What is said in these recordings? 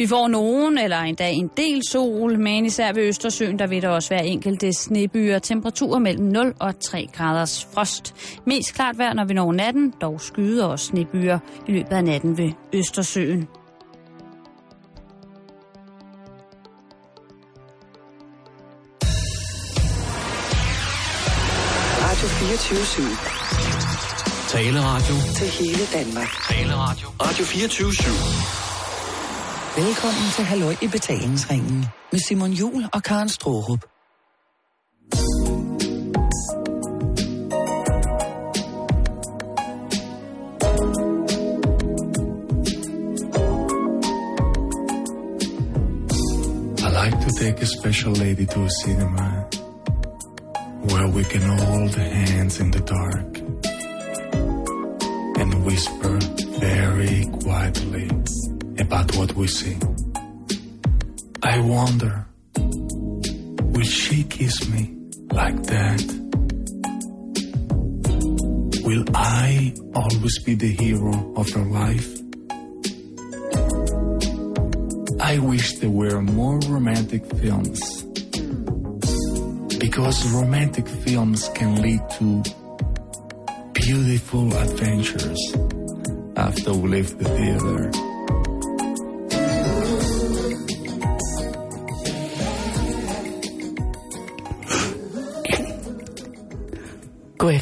Vi får nogen eller endda en del sol, men især ved Østersøen, der vil der også være enkelte snebyer. Temperaturer mellem 0 og 3 graders frost. Mest klart vejr, når vi når natten, dog skyder og snebyer i løbet af natten ved Østersøen. Radio 24 Taleradio. Til hele Danmark. Taleradio. Radio 24 Velkommen til Halløj i betalingsringen med Simon Jul og Karen Strohrup. I like to take a special lady to a cinema where we can hold hands in the dark and whisper very quietly about what we see. I wonder, will she kiss me like that? Will I always be the hero of her life? I wish there were more romantic films. Because romantic films can lead to beautiful adventures after we leave the theater.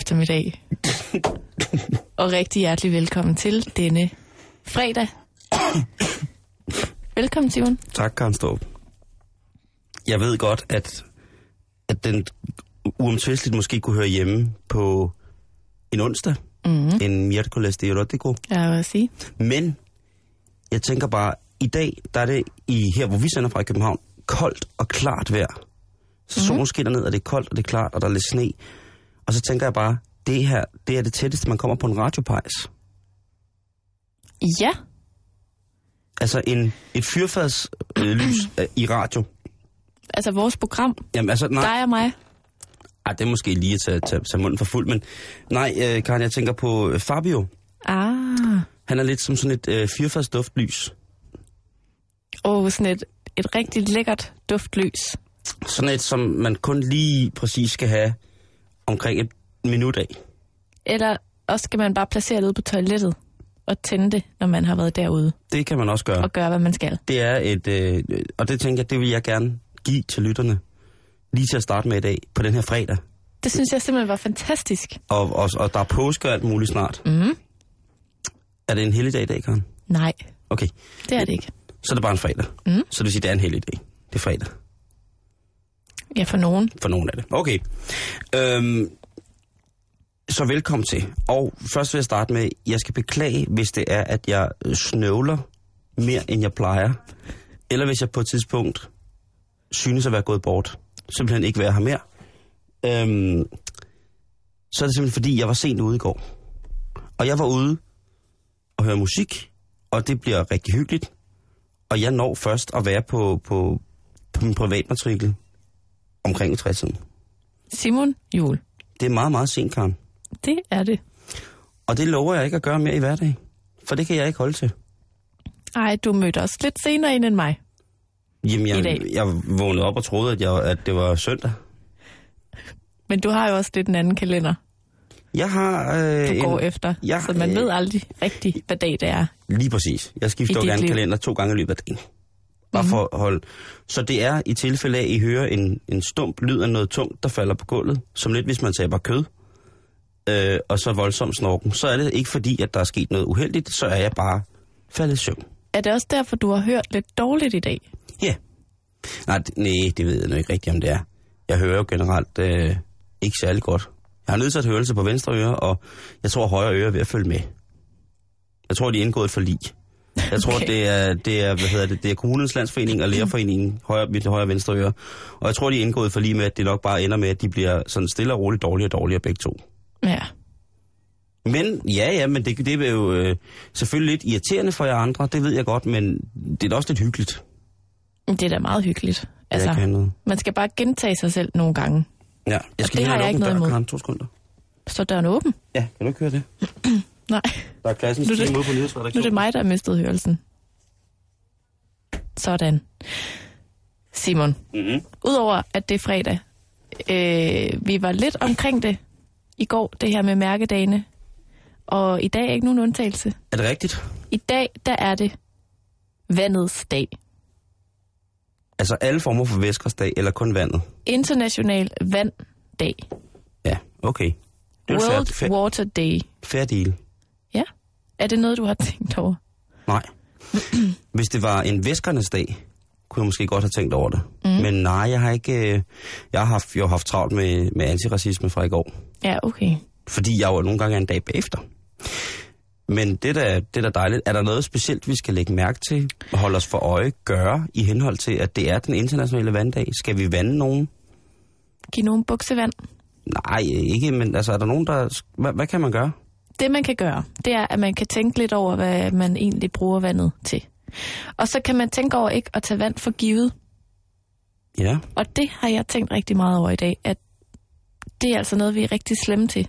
Eftermiddag. og rigtig hjertelig velkommen til denne fredag. Velkommen, Simon. Tak, Karen Storp. Jeg ved godt, at, at den uomtvisteligt måske kunne høre hjemme på en onsdag. Mm-hmm. En miércoles de erotico. Jeg vil sige. Men jeg tænker bare, i dag, der er det i, her, hvor vi sender fra i København, koldt og klart vejr. Så solen skinner ned, og det er koldt, og det er klart, og der er lidt sne. Og så tænker jeg bare, det her, det er det tætteste, man kommer på en radiopejs. Ja, Altså en, et fyrfadslys øh, lys, øh, i radio. altså vores program, Jamen altså, nej. dig og mig. Ej, det er måske lige at tage, tage, tage munden for fuld, men nej, øh, Karen, jeg tænker på øh, Fabio. Ah, Han er lidt som sådan et øh, fyrfads duftlys. og sådan et, et rigtig lækkert duftlys. Sådan et, som man kun lige præcis skal have omkring et minut af. Eller også skal man bare placere det ude på toilettet og tænde det, når man har været derude Det kan man også gøre. og gøre, hvad man skal. Det er et, øh, og det tænker jeg, det vil jeg gerne give til lytterne. Lige til at starte med i dag, på den her fredag. Det synes jeg simpelthen var fantastisk. Og, og, og der er påske og alt muligt snart. Mm. Er det en heldig dag i dag, Karen? Nej, Okay, det er det ikke. så er det bare en fredag. Mm. Så det vil sige, det er en heldig dag. Det er fredag. Ja, for nogen. for nogen af det. Okay. Øhm, så velkommen til. Og først vil jeg starte med, jeg skal beklage, hvis det er, at jeg øh, snøvler mere, end jeg plejer. Eller hvis jeg på et tidspunkt synes at være gået bort. Simpelthen ikke være her mere. Øhm, så er det simpelthen fordi, jeg var sent ude i går. Og jeg var ude og høre musik, og det bliver rigtig hyggeligt. Og jeg når først at være på, på, på min privatmatrikel omkring 60'erne. Simon Jul. Det er meget, meget sent, Karen. Det er det. Og det lover jeg ikke at gøre mere i hverdag. For det kan jeg ikke holde til. Ej, du mødte os lidt senere ind end mig. Jamen, I jeg, jeg vågnede op og troede, at, jeg, at det var søndag. Men du har jo også lidt en anden kalender, Jeg har... Øh, du en, går efter. Ja, så man øh, ved aldrig rigtigt, hvad dag det er. Lige præcis. Jeg I skifter jo gerne kalender to gange i løbet af dagen. Bare Mhm. for at holde. Så det er i tilfælde af, at I hører en, en stump lyd af noget tungt, der falder på gulvet, som lidt hvis man taber kød, øh, og så voldsom snorken, så er det ikke fordi, at der er sket noget uheldigt, så er jeg bare faldet i søvn. Er det også derfor, du har hørt lidt dårligt i dag? Ja. Nej, det, nej, det ved jeg nu ikke rigtigt, om det er. Jeg hører jo generelt øh, ikke særlig godt. Jeg har nedsat hørelse på venstre øre, og jeg tror, højre øre er ved at følge med. Jeg tror, de er indgået for lig. Jeg tror, Okay. det, er, det, er, hvad hedder det, det er Kommunens Landsforening og Lærerforeningen, højre, mit højre og venstre øre. Og jeg tror, de er indgået for lige med, at det nok bare ender med, at de bliver sådan stille og roligt dårligere og dårligere begge to. Ja. Men ja, ja, men det, det er jo øh, selvfølgelig lidt irriterende for jer andre, det ved jeg godt, men det er da også lidt hyggeligt. Det er da meget hyggeligt. Altså, jeg noget. man skal bare gentage sig selv nogle gange. Ja, jeg det skal lige har have jeg en ikke noget dør, imod. Karen, to sekunder. Så døren åben? Ja, kan du ikke høre det? Nej, Der er klassens Nu det- ude på nu er nyhedsredaktionen. det mig, der har mistet hørelsen. Sådan. Simon, Mm-hmm. udover at det er fredag, øh, vi var lidt omkring det i går, det her med mærkedagene, og i dag er ikke nogen undtagelse. Er det rigtigt? I dag, der er det vandets dag. Altså alle former for væskersdag, eller kun vandet? International vanddag. Ja, okay. Det World Water Day. fair deal. Er det noget, du har tænkt over? Nej. Hvis det var en væskernes dag, kunne jeg måske godt have tænkt over det. Mm. Men nej, jeg har ikke... øh, Jeg har haft, jeg har haft travlt med, med antiracisme fra i går. Ja, okay. Fordi jeg jo nogle gange er en dag bagefter. Men det er da, det er da dejligt. Er der noget specielt, vi skal lægge mærke til, holde os for øje, gøre i henhold til, at det er den internationale vanddag? Skal vi vande nogen? Giv nogen buksevand. Nej, ikke, men altså, er der nogen, der... Hvad, hvad kan man gøre? Det, man kan gøre, det er, at man kan tænke lidt over, hvad man egentlig bruger vandet til. Og så kan man tænke over ikke at tage vand for givet. Ja, Og det har jeg tænkt rigtig meget over i dag, at det er altså noget, vi er rigtig slemme til.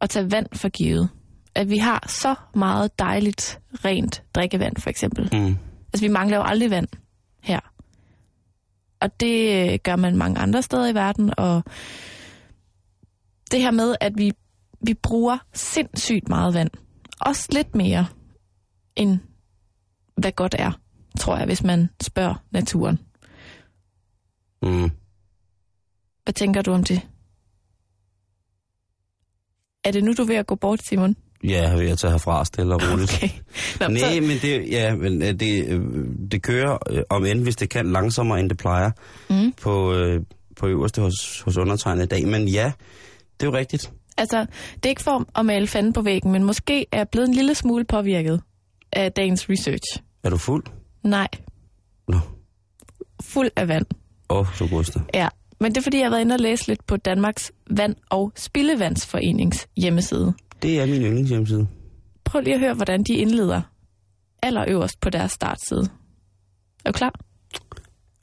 At tage vand for givet. At vi har så meget dejligt, rent drikkevand, for eksempel. mm. Altså, vi mangler jo aldrig vand her. Og det øh, gør man mange andre steder i verden, og det her med, at vi, vi bruger sindssygt meget vand. Også lidt mere, end hvad godt er, tror jeg, hvis man spørger naturen. Mm. Hvad tænker du om det? Er det nu, du er ved at gå bort, Simon? Ja, jeg er ved at tage herfra stille og roligt. Okay. Nå, Nej, så, men det, ja, men øh, det, øh, det kører, øh, om end hvis det kan, langsommere end det plejer mm. på, på øverste hos, hos undertegnet i dag. Men ja, det er jo rigtigt. Altså, det er ikke for at male fanden på væggen, men måske er jeg blevet en lille smule påvirket af dagens research. Er du fuld? Nej, Nå, fuld af vand. åh, oh, så godste. Ja, men det er fordi, jeg har været inde og læse lidt på Danmarks Vand- og Spildevandsforenings hjemmeside. Det er min yndlingshjemmeside. Prøv lige at høre, hvordan de indleder allerøverst på deres startside. Er du klar?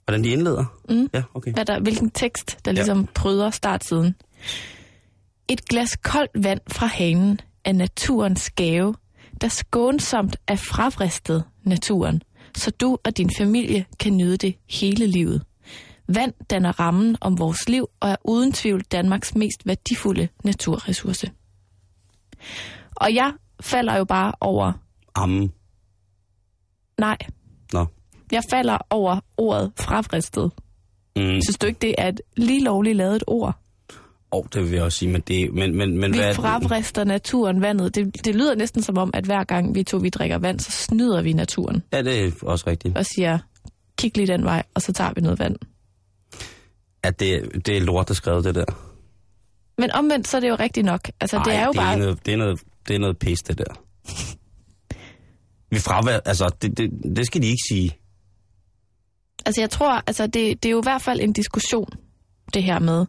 Hvordan de indleder? Mm. Ja, okay. Hvad der, hvilken tekst, der Ja. ligesom pryder startsiden. Et glas koldt vand fra hanen er naturens gave, der skånsomt er frafristet naturen, så du og din familie kan nyde det hele livet. Vand danner rammen om vores liv og er uden tvivl Danmarks mest værdifulde naturressource. Og jeg falder jo bare over, Ammen. nej, Nå. jeg falder over ordet frafristet. Mm. Synes du ikke, det er et lige lovligt lavet ord? Oh, det vil jeg også sige, men det... Men, men, men Vi hvad, frafrister naturen vandet. Det, det lyder næsten som om, at hver gang vi to vi drikker vand, så snyder vi naturen Ja, det er også rigtigt. og siger, kig lige den vej, og så tager vi noget vand. At det, det er lort, der skrevet det der. Men omvendt, så er det jo rigtigt nok. Altså, det Ej, er jo det bare... Er noget, det, er noget, det er noget pis, det der. Vi fravær, altså, det, det, det skal de ikke sige. Altså, jeg tror, altså, det, det er jo i hvert fald en diskussion, det her med,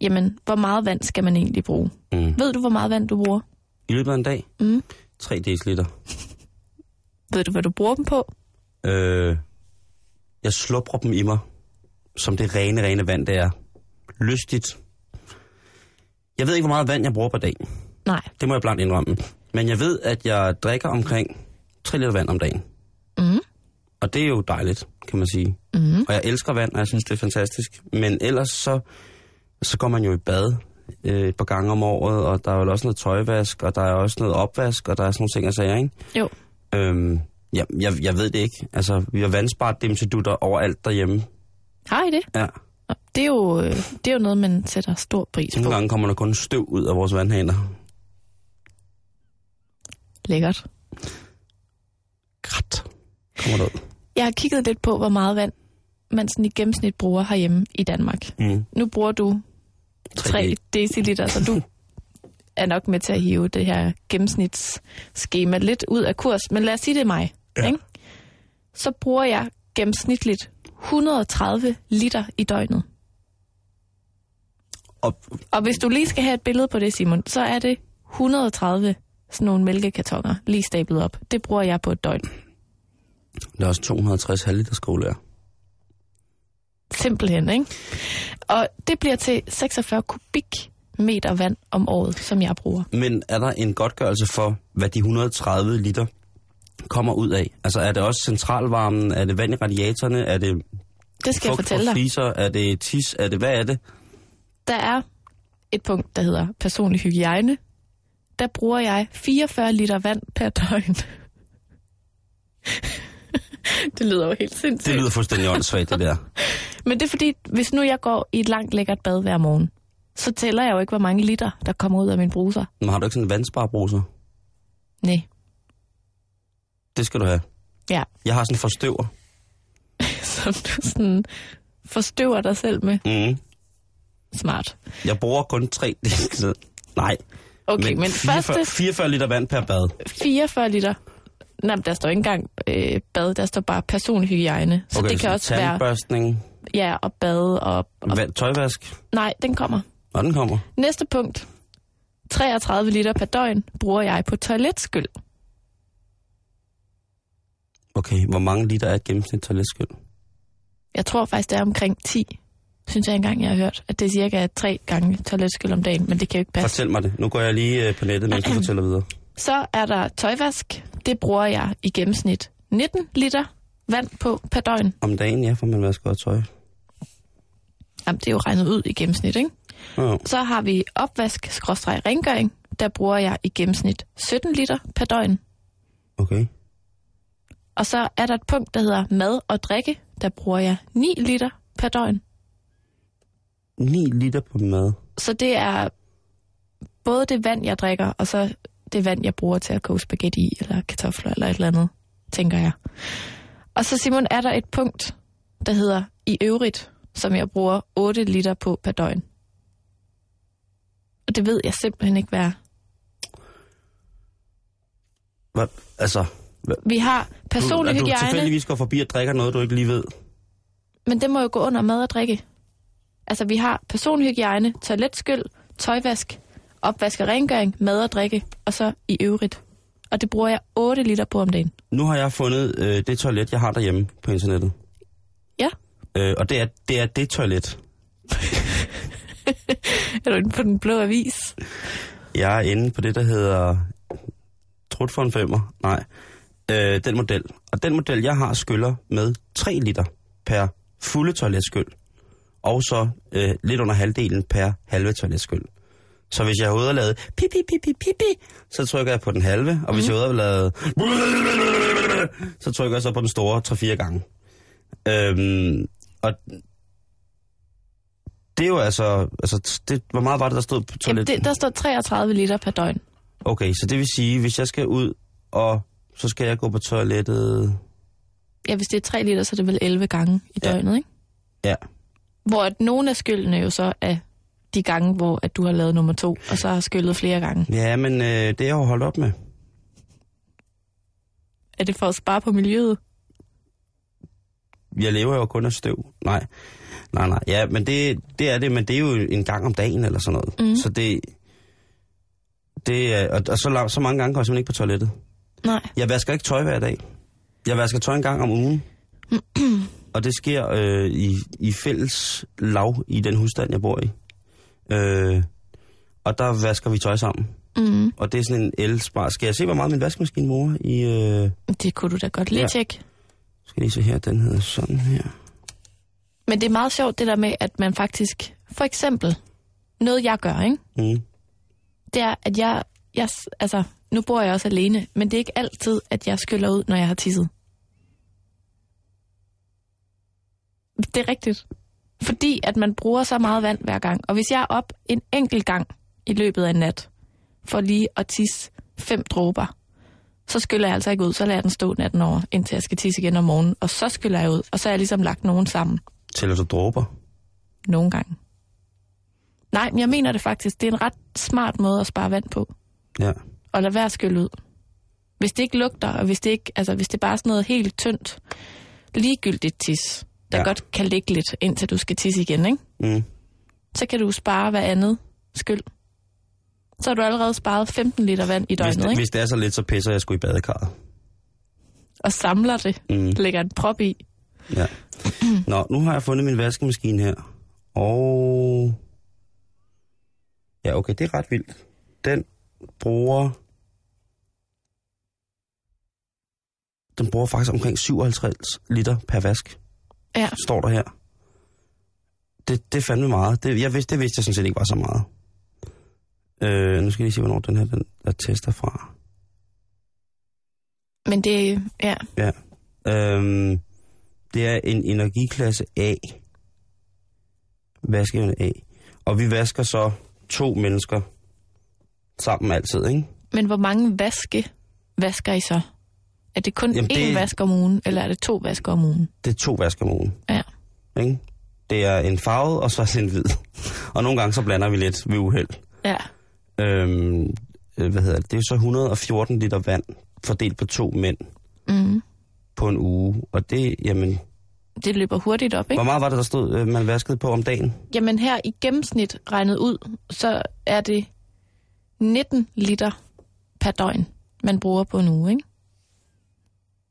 jamen, hvor meget vand skal man egentlig bruge? Mm. Ved du, hvor meget vand du bruger? I løbet af en dag? Mm. 3 deciliter. Ved du, hvad du bruger dem på? Øh, jeg slupper dem i mig, som det rene, rene vand, det er. Lystigt. Jeg ved ikke, hvor meget vand jeg bruger per dag. Nej. Det må jeg blankt indrømme. Men jeg ved, at jeg drikker omkring 3 liter vand om dagen. Mm. Og det er jo dejligt, kan man sige. Mm. Og jeg elsker vand, og jeg synes, det er fantastisk. Men ellers så, så går man jo i bad øh, et par gange om året, og der er jo også noget tøjvask, og der er også noget opvask, og der er sådan nogle ting og sager, ikke? Jo. Øhm, ja, jeg, jeg ved det ikke. Altså, vi har vandspart dem til dutter overalt derhjemme. Har I det? Ja. Nå, Det er, jo, øh, det er jo noget, man sætter stor pris på. Nogle gange kommer der kun støv ud af vores vandhaner. Lækkert. Grat. Kommer der ud. Jeg har kigget lidt på, hvor meget vand man sådan i gennemsnit bruger herhjemme i Danmark. Mm. Nu bruger du 3 deciliter, så du er nok med til at hive det her gennemsnitsskema lidt ud af kurs. Men lad os sige, det er mig. Ja. Ikke? Så bruger jeg gennemsnitligt 130 liter i døgnet. Og, Og hvis du lige skal have et billede på det, Simon, så er det 130 sådan nogle mælkekartoner lige stablet op. Det bruger jeg på et døgn. der er også 260 halvliter skole Simpelthen, ikke? Og det bliver til 46 kubikmeter vand om året, som jeg bruger. Men er der en godtgørelse for, hvad de 130 liter kommer ud af? Altså er det også centralvarmen? Er det vand i radiatorerne? Er det Det skal jeg fortælle dig. fliser? Er det tis? Er det, hvad er det? Der er et punkt, der hedder personlig hygiejne. Der bruger jeg 44 liter vand per døgn. det lyder jo helt sindssygt. Det lyder fuldstændig åndssvagt, det der. Men det er fordi, hvis nu jeg går i et langt lækkert bad hver morgen, så tæller jeg jo ikke, hvor mange liter, der kommer ud af min bruser. Men har du ikke sådan en vandsparebruser? Nej. Det skal du have. Ja. Jeg har sådan en forstøver. Som du sådan forstøver dig selv med. Mm. Smart. Jeg bruger kun tre... Nej. Okay, men, men 44, første 44 liter vand per bad. 44 liter. Nej, der står ikke engang øh, bad, der står bare personlig hygiejne. Så Okay, det kan også være, ja, og bade og... og vand, tøjvask. nej, den kommer. Og den kommer. Næste punkt. 33 liter per døgn bruger jeg på toiletskyld. Okay, hvor mange liter er et gennemsnit toiletskyld? Jeg tror faktisk, det er omkring 10, synes jeg engang, jeg har hørt. At det er cirka tre gange toiletskyld om dagen, men det kan jo ikke passe. Fortæl mig det. Nu går jeg lige øh, på nettet, mens du fortæller videre. Så er der tøjvask. Det bruger jeg i gennemsnit 19 liter vand på per døgn. Om dagen, ja, for man vasker også tøj. Jamen, det er jo regnet ud i gennemsnit, ikke? Ja. Så har vi opvask, rengøring. Der bruger jeg i gennemsnit 17 liter per døgn. Okay. Og så er der et punkt, der hedder mad og drikke. Der bruger jeg 9 liter per døgn. 9 liter på mad. Så det er både det vand, jeg drikker, og så det vand, jeg bruger til at koge spaghetti i, eller kartofler, eller et eller andet, tænker jeg. Og så, Simon, er der et punkt, der hedder i øvrigt, som jeg bruger 8 liter på per døgn. Og det ved jeg simpelthen ikke, hvad er. Hvad? Altså, hvad? Vi har personlig at du hygiejne, tilfældigvis går forbi og drikker noget, du ikke lige ved. men det må jo gå under mad og drikke. Altså, vi har personlig hygiejne, toiletskyld, tøjvask, opvask og rengøring, mad og drikke, og så i øvrigt. Og det bruger jeg 8 liter på om dagen. Nu har jeg fundet øh, det toilet, jeg har derhjemme på internettet. Ja. Øh, og det er, det er det toilet. Er du inde på den blå avis? Jeg er inde på det, der hedder Trut for en femmer. Nej, øh, den model. Og den model, jeg har, skyller med 3 liter per fulde toiletskyld. Og så øh, lidt under halvdelen per halve toiletskyld. Så hvis jeg har ude og lavet pipi, pipi, pipi, så trykker jeg på den halve. Og hvis jeg er ude og lavet så trykker jeg så på den store 3-4 gange. Øhm, og det er jo altså, altså det, hvor meget var det, der stod på Jamen, toilettet? det, der står 33 liter per døgn. Okay, så det vil sige, hvis jeg skal ud, og så skal jeg gå på toilettet... Ja, hvis det er 3 liter, så er det vel 11 gange i Ja. døgnet, ikke? Ja, Hvor at nogle af skyldene jo så er de gange, hvor at du har lavet nummer to, og så har skyllet flere gange. ja men øh, det er jeg jo holdt op med. Er det for at spare på miljøet? Jeg lever jo kun af støv. Nej, nej, nej. Ja, men det, det er det, men det er jo en gang om dagen eller sådan noget. Mhm. Så det... det er, og, og så, så mange gange går jeg simpelthen ikke på toilettet. Nej. Jeg vasker ikke tøj hver dag. Jeg vasker tøj en gang om ugen. og det sker øh, i, i fælles lav i den husstand, jeg bor i. Øh, og der vasker vi tøj sammen. Mm. Og det er sådan en elspar. Skal jeg se, hvor meget min vaskemaskine bruger i... Øh, Det kunne du da godt lige Ja. tjekke. skal lige se her, den hedder sådan her. Men det er meget sjovt det der med, at man faktisk, for eksempel, noget jeg gør, ikke? Mm. det er, at jeg, jeg, altså, nu bor jeg også alene, men det er ikke altid, at jeg skyller ud, når jeg har tisset. Det er rigtigt. Fordi at man bruger så meget vand hver gang. Og hvis jeg er op en enkelt gang i løbet af en nat, for lige at tisse fem dråber, så skyller jeg altså ikke ud. Så lader jeg den stå natten over, indtil jeg skal tisse igen om morgenen. Og så skyller jeg ud, og så har jeg ligesom lagt nogen sammen. Tæller du dråber? Nogle gange. Nej, men jeg mener det faktisk. Det er en ret smart måde at spare vand på. Ja. og lade være skylle ud. Hvis det ikke lugter, og hvis det, ikke, altså, hvis det bare er sådan noget helt tyndt, ligegyldigt tis, der Ja. godt kan ligge lidt, indtil du skal tisse igen, ikke? Mm. så kan du spare hver andet skyld. Så har du allerede sparet 15 liter vand i Hvis, døgnet, det, ikke? hvis det er så lidt, så pisser jeg sgu i badekarret. Og samler det, Mm. lægger en prop i. Ja. Nå, nu har jeg fundet min vaskemaskine her. Og... Ja, okay, det er ret vildt. Den bruger... den bruger faktisk omkring 57 liter per vask, Ja. står der her. Det, det er fandme meget. Det, jeg vidste, det vidste jeg sådan set ikke var så meget. Øh, nu skal jeg lige se, hvornår den her den, der tester fra. Men det, ja, Ja. Øhm, det er en energiklasse A. Vaskeevne A. Og vi vasker så to mennesker sammen altid, ikke? men hvor mange vaske vasker I så? Er det kun Jamen, én det- vask om ugen, eller er det to vasker om ugen? Det er to vasker om ugen, Ja. ikke? Det er en farvet, og så er en hvid. Og nogle gange så blander vi lidt ved uheld. Ja. Øhm, øh, hvad hedder det? Det er så 114 liter vand fordelt på to mænd Mm. på en uge. Og det, jamen, Det løber hurtigt op, ikke? hvor meget var det, der stod, øh, man vaskede på om dagen? Jamen her i gennemsnit regnet ud, så er det 19 liter per døgn, man bruger på en uge, ikke?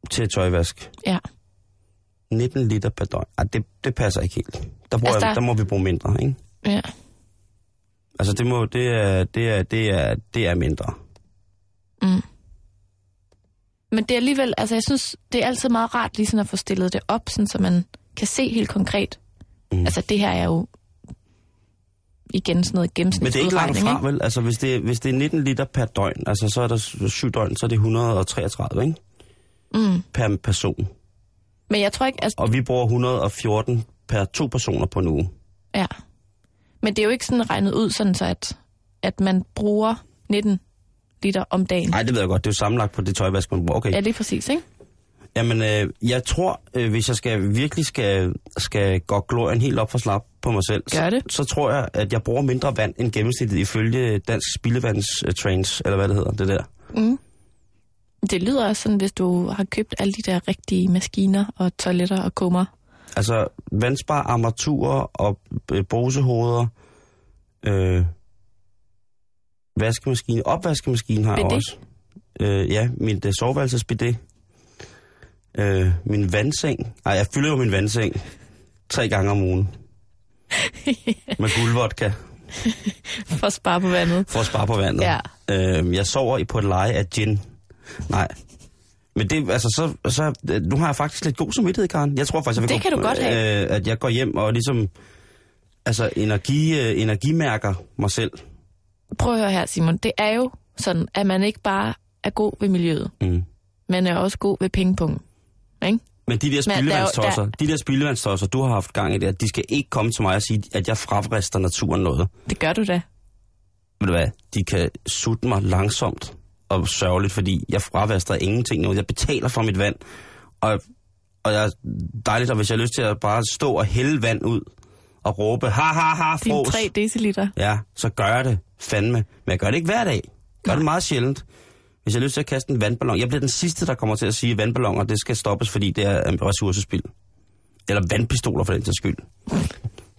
Til tøjvask. Ja. 19 liter per døgn. Ej, det, det passer ikke helt. Der, bruger, Altså, der- der... der må vi bruge mindre, ikke? Ja. Altså, det, må, det, er, det, er, det, er, det er mindre. Mm. Men det er alligevel, altså jeg synes, det er altid meget rart lige sådan at få stillet det op, sådan, så man kan se helt konkret. Mm. Altså det her er jo igen sådan noget Men det er ikke langt fra, vel? Altså, hvis det, hvis det er 19 liter per døgn, altså så er der s- syv døgn, så er det 133, ikke? Mm. Per person. Men jeg tror ikke, altså, Og vi bruger 114 per to personer på en uge. ja. Men det er jo ikke sådan regnet ud, sådan så at, at man bruger 19 liter om dagen. Nej, det ved jeg godt. Det er jo sammenlagt på det tøjvask, man bruger. Okay. Ja, lige præcis, ikke? Jamen, øh, jeg tror, øh, hvis jeg skal virkelig skal, skal gå glorien helt op for slap på mig selv, Gør det. Så, så tror jeg, at jeg bruger mindre vand end gennemsnittet ifølge Dansk Spildevands eller hvad det hedder, det der. Mm. Det lyder også sådan, hvis du har købt alle de der rigtige maskiner og toiletter og kummer. Altså, vandspar, armaturer og øh, brusehoveder, øh, vaskemaskine, opvaskemaskine har jeg også. Øh, ja, min soveværelsesbidet. Øh, min vandseng. Nej, jeg fylder jo min vandseng tre gange om ugen. Med guldvodka. For at spare på vandet. for at spare på vandet. Ja. Øh, jeg sover i på et leje af gin. Nej. Men det, altså, så, så, nu har jeg faktisk lidt god samvittighed, Karen. Jeg tror faktisk, jeg vil Det kan du godt have. Øh, at jeg går hjem og ligesom, altså, energi, øh, energimærker mig selv. Prøv at høre her, Simon. Det er jo sådan, at man ikke bare er god ved miljøet. Mm. Man er også god ved pengepungen. Ikke? Men de der der er spildevandstosser, der- de der spildevandstosser, du har haft gang i det, de skal ikke komme til mig og sige, at jeg frafrister naturen noget. Det gør du da. Ved du hvad, de kan sutte mig langsomt og sørgeligt, fordi jeg fravaster ingenting nu. Jeg betaler for mit vand, og, og jeg er dejligt, og hvis jeg har lyst til at bare stå og hælde vand ud og råbe, ha ha ha, Dine fros, 3 deciliter. ja, så gør jeg det fandme. Men jeg gør det ikke hver dag. Jeg gør det meget sjældent. Hvis jeg har lyst til at kaste en vandballon, jeg bliver den sidste, der kommer til at sige, at vandballoner, det skal stoppes, fordi det er en ressourcespild. Eller vandpistoler for den til skyld.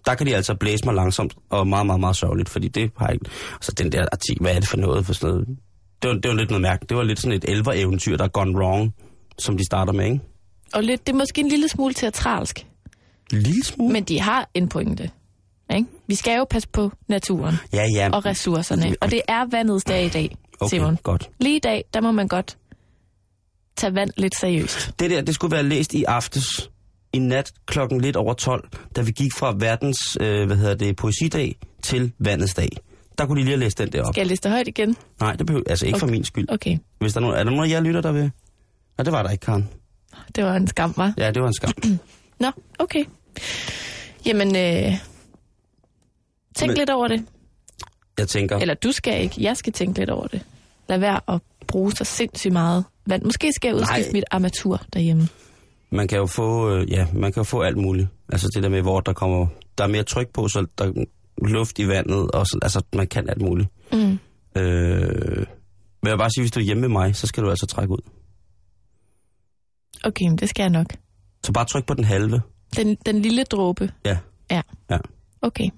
Der kan de altså blæse mig langsomt, og meget, meget, meget sørgeligt, fordi det har ikke... Så den der artikel, hvad er det for noget for sådan noget? Det var, det var lidt noget mærkeligt. Det var lidt sådan et elver-eventyr, der er gone wrong, som de starter med, ikke? Og lidt, det er måske en lille smule teatralsk. En lille smule. Men de har en pointe. Ikke? Vi skal jo passe på naturen Ja, ja. og ressourcerne. Og det er vandets dag i dag, Okay, Simon. godt. Lige i dag, der må man godt tage vand lidt seriøst. Det der, det skulle være læst i aftes, i nat klokken lidt over 12, da vi gik fra verdens, øh, hvad hedder det, poesidag til vandets dag. Der kunne de lige have læst den der op. Skal jeg læse det højt igen? Nej, det behøver, altså ikke okay. for min skyld. Okay, Hvis der er, nogen, er der nogen af jer lytter, der vil? Nej, det var der ikke, Karen. det var en skam, var. Ja, det var en skam. Nå, okay. Jamen, øh, tænk Men- lidt over det. Jeg tænker, Eller du skal ikke, jeg skal tænke lidt over det. Lad være at bruge så sindssygt meget vand. Måske skal jeg udskifte Nej. mit armatur derhjemme. man kan jo få, øh, ja, man kan jo få alt muligt. Altså det der med, hvor der kommer, der er mere tryk på, så der er luft i vandet, og så, altså man kan alt muligt. Mm. Øh, vil jeg bare sige, hvis du er hjemme med mig, så skal du altså trække ud. Okay, men det skal jeg nok. Så bare tryk på den halve. Den, den lille dråbe. Ja, Ja. Ja. Okay.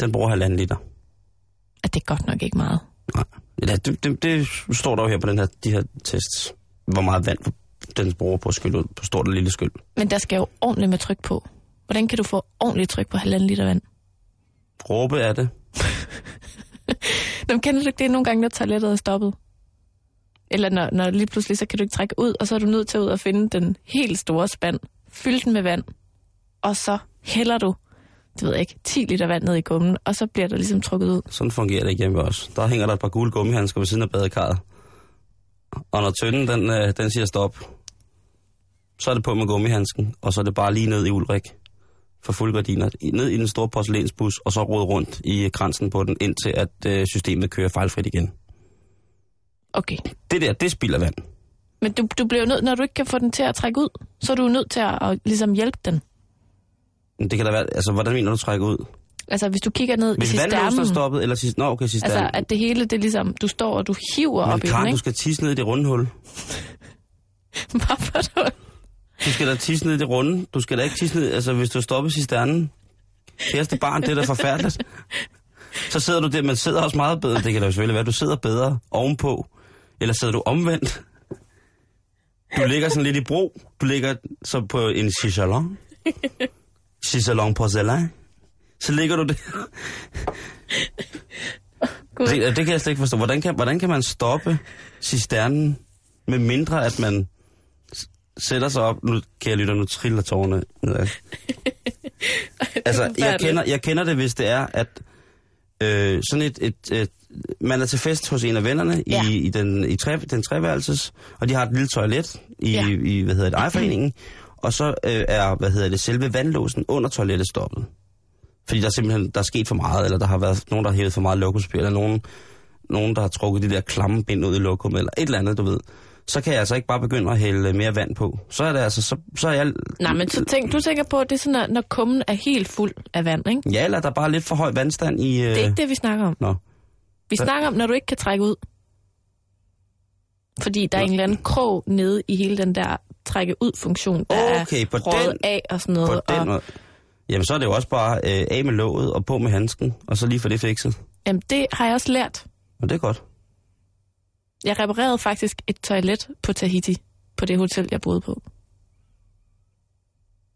den bruger halvanden liter. At det er godt nok ikke meget. Nej. Ja, det, det, det står der jo her på den her, de her tests. Hvor meget vand den bruger på at skylle ud på stort og lille skyld. Men der skal jo ordentligt med tryk på. Hvordan kan du få ordentligt tryk på halvanden liter vand? Råbe er det. Nå, kender du ikke det nogle gange, når toilettet er stoppet? Eller når, når lige pludselig, så kan du ikke trække ud, og så er du nødt til at ud og finde den helt store spand, fylde den med vand, og så hælder du, det ved jeg ikke, 10 liter vand ned i gummen, og så bliver der ligesom trukket ud. Sådan fungerer det ikke hjemme os. Der hænger der et par gule gummihandsker ved siden af badekarret. Og når tønden, den, øh, den siger stop, så er det på med gummihandsken, og så er det bare lige ned i Ulrik for fuldgardiner, ned i den store porcelænsbus, og så rode rundt i kransen på den, indtil at øh, systemet kører fejlfrit igen. Okay. Det der, det spilder vand. Men du, du bliver nødt, når du ikke kan få den til at trække ud, så er du nødt til at, at ligesom hjælpe den. Men det kan da være, altså hvordan mener du trække ud? Altså, hvis du kigger ned Hvis i vandlåsen er cisternen, stoppet, eller sidst, nå okay, cisternen. altså, at det hele, det er ligesom, du står og du hiver Men op i den, Karen, du ikke? skal tisse ned i det runde hul. Hvorfor du? Du skal da tisse ned i det runde. Du skal da ikke tisse ned, altså hvis du stopper cisternen. Kæreste barn, det er da forfærdeligt. Så sidder du der, men sidder også meget bedre. Det kan da jo selvfølgelig være, du sidder bedre ovenpå. Eller sidder du omvendt. Du ligger sådan lidt i bro. Du ligger så på en chichalon. Chichalon porcelain. Så ligger du der. Det, det kan jeg slet ikke forstå. Hvordan kan, hvordan kan man stoppe cisternen, med mindre at man sætter sig op... Nu kan jeg lytte, nu triller tårerne nedad. altså, jeg kender, jeg kender det, hvis det er, at øh, sådan et, et, et... Man er til fest hos en af vennerne Ja. i, i, den, i tre, den treværelses, og de har et lille toilet i, Ja. i hvad hedder det, ejerforeningen, og så øh, er, hvad hedder det, selve vandlåsen under toilettet stoppet. Fordi der er simpelthen der er sket for meget, eller der har været nogen, der har hævet for meget lokumspil, eller nogen, nogen, der har trukket de der klamme bind ud i lokum, eller et eller andet, du ved. Så kan jeg altså ikke bare begynde at hælde mere vand på. Så er det altså, så, så er jeg... Nej, men så tænk, du tænker på, at det er sådan, at når kummen er helt fuld af vand, ikke? Ja, eller der er bare lidt for høj vandstand i... Øh... Det er ikke det, vi snakker om. Nå. Vi Hvad? snakker om, når du ikke kan trække ud. Fordi der er en eller anden krog nede i hele den der trække ud-funktion, der Okay, er på røget den- af og sådan På noget. den og, måde. Jamen, så er det jo også bare øh, af med låget og på med handsken, og så lige få det fikset. jamen, det har jeg også lært. Og det er godt. Jeg reparerede faktisk et toilet på Tahiti, på det hotel, jeg boede på.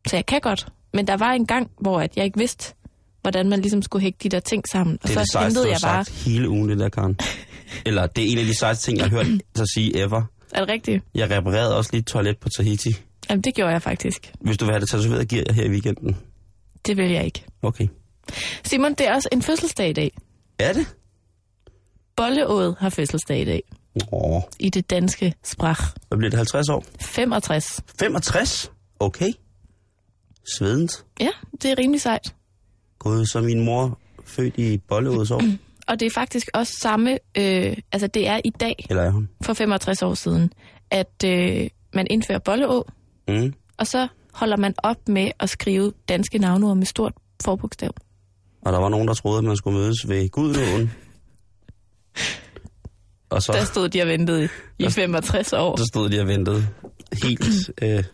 Så jeg kan godt. Men der var en gang, hvor at jeg ikke vidste, hvordan man ligesom skulle hægte de der ting sammen. Og Det er det så sejeste, hentede jeg bare... sagt hele ugen, det der, Karen. Eller det er en af de sejeste ting, jeg har hørt sig sige ever. Er det rigtigt? Jeg reparerede også lige et toilet på Tahiti. Jamen, det gjorde jeg faktisk. Hvis du vil have det tatoveret, giver jeg her i weekenden. Det vil jeg ikke. Okay. Simon, det er også en fødselsdag i dag. Er det? Bolleået har fødselsdag i dag Åh, i det danske sprach. hvad bliver det, 50 år? 65. 65? Okay. Svedent. Ja, det er rimelig sejt. Gud, så min mor født i bolleådets år. Og det er faktisk også samme, øh, altså det er i dag, Eller er hun? for 65 år siden, at øh, man indfører bolleå, Mm. og så holder man op med at skrive danske navneord med stort forbogstav. Og der var nogen, der troede, at man skulle mødes ved Gudlåen. Og så, Der stod de og ventede i 65 år. så stod de og ventede helt... Øh,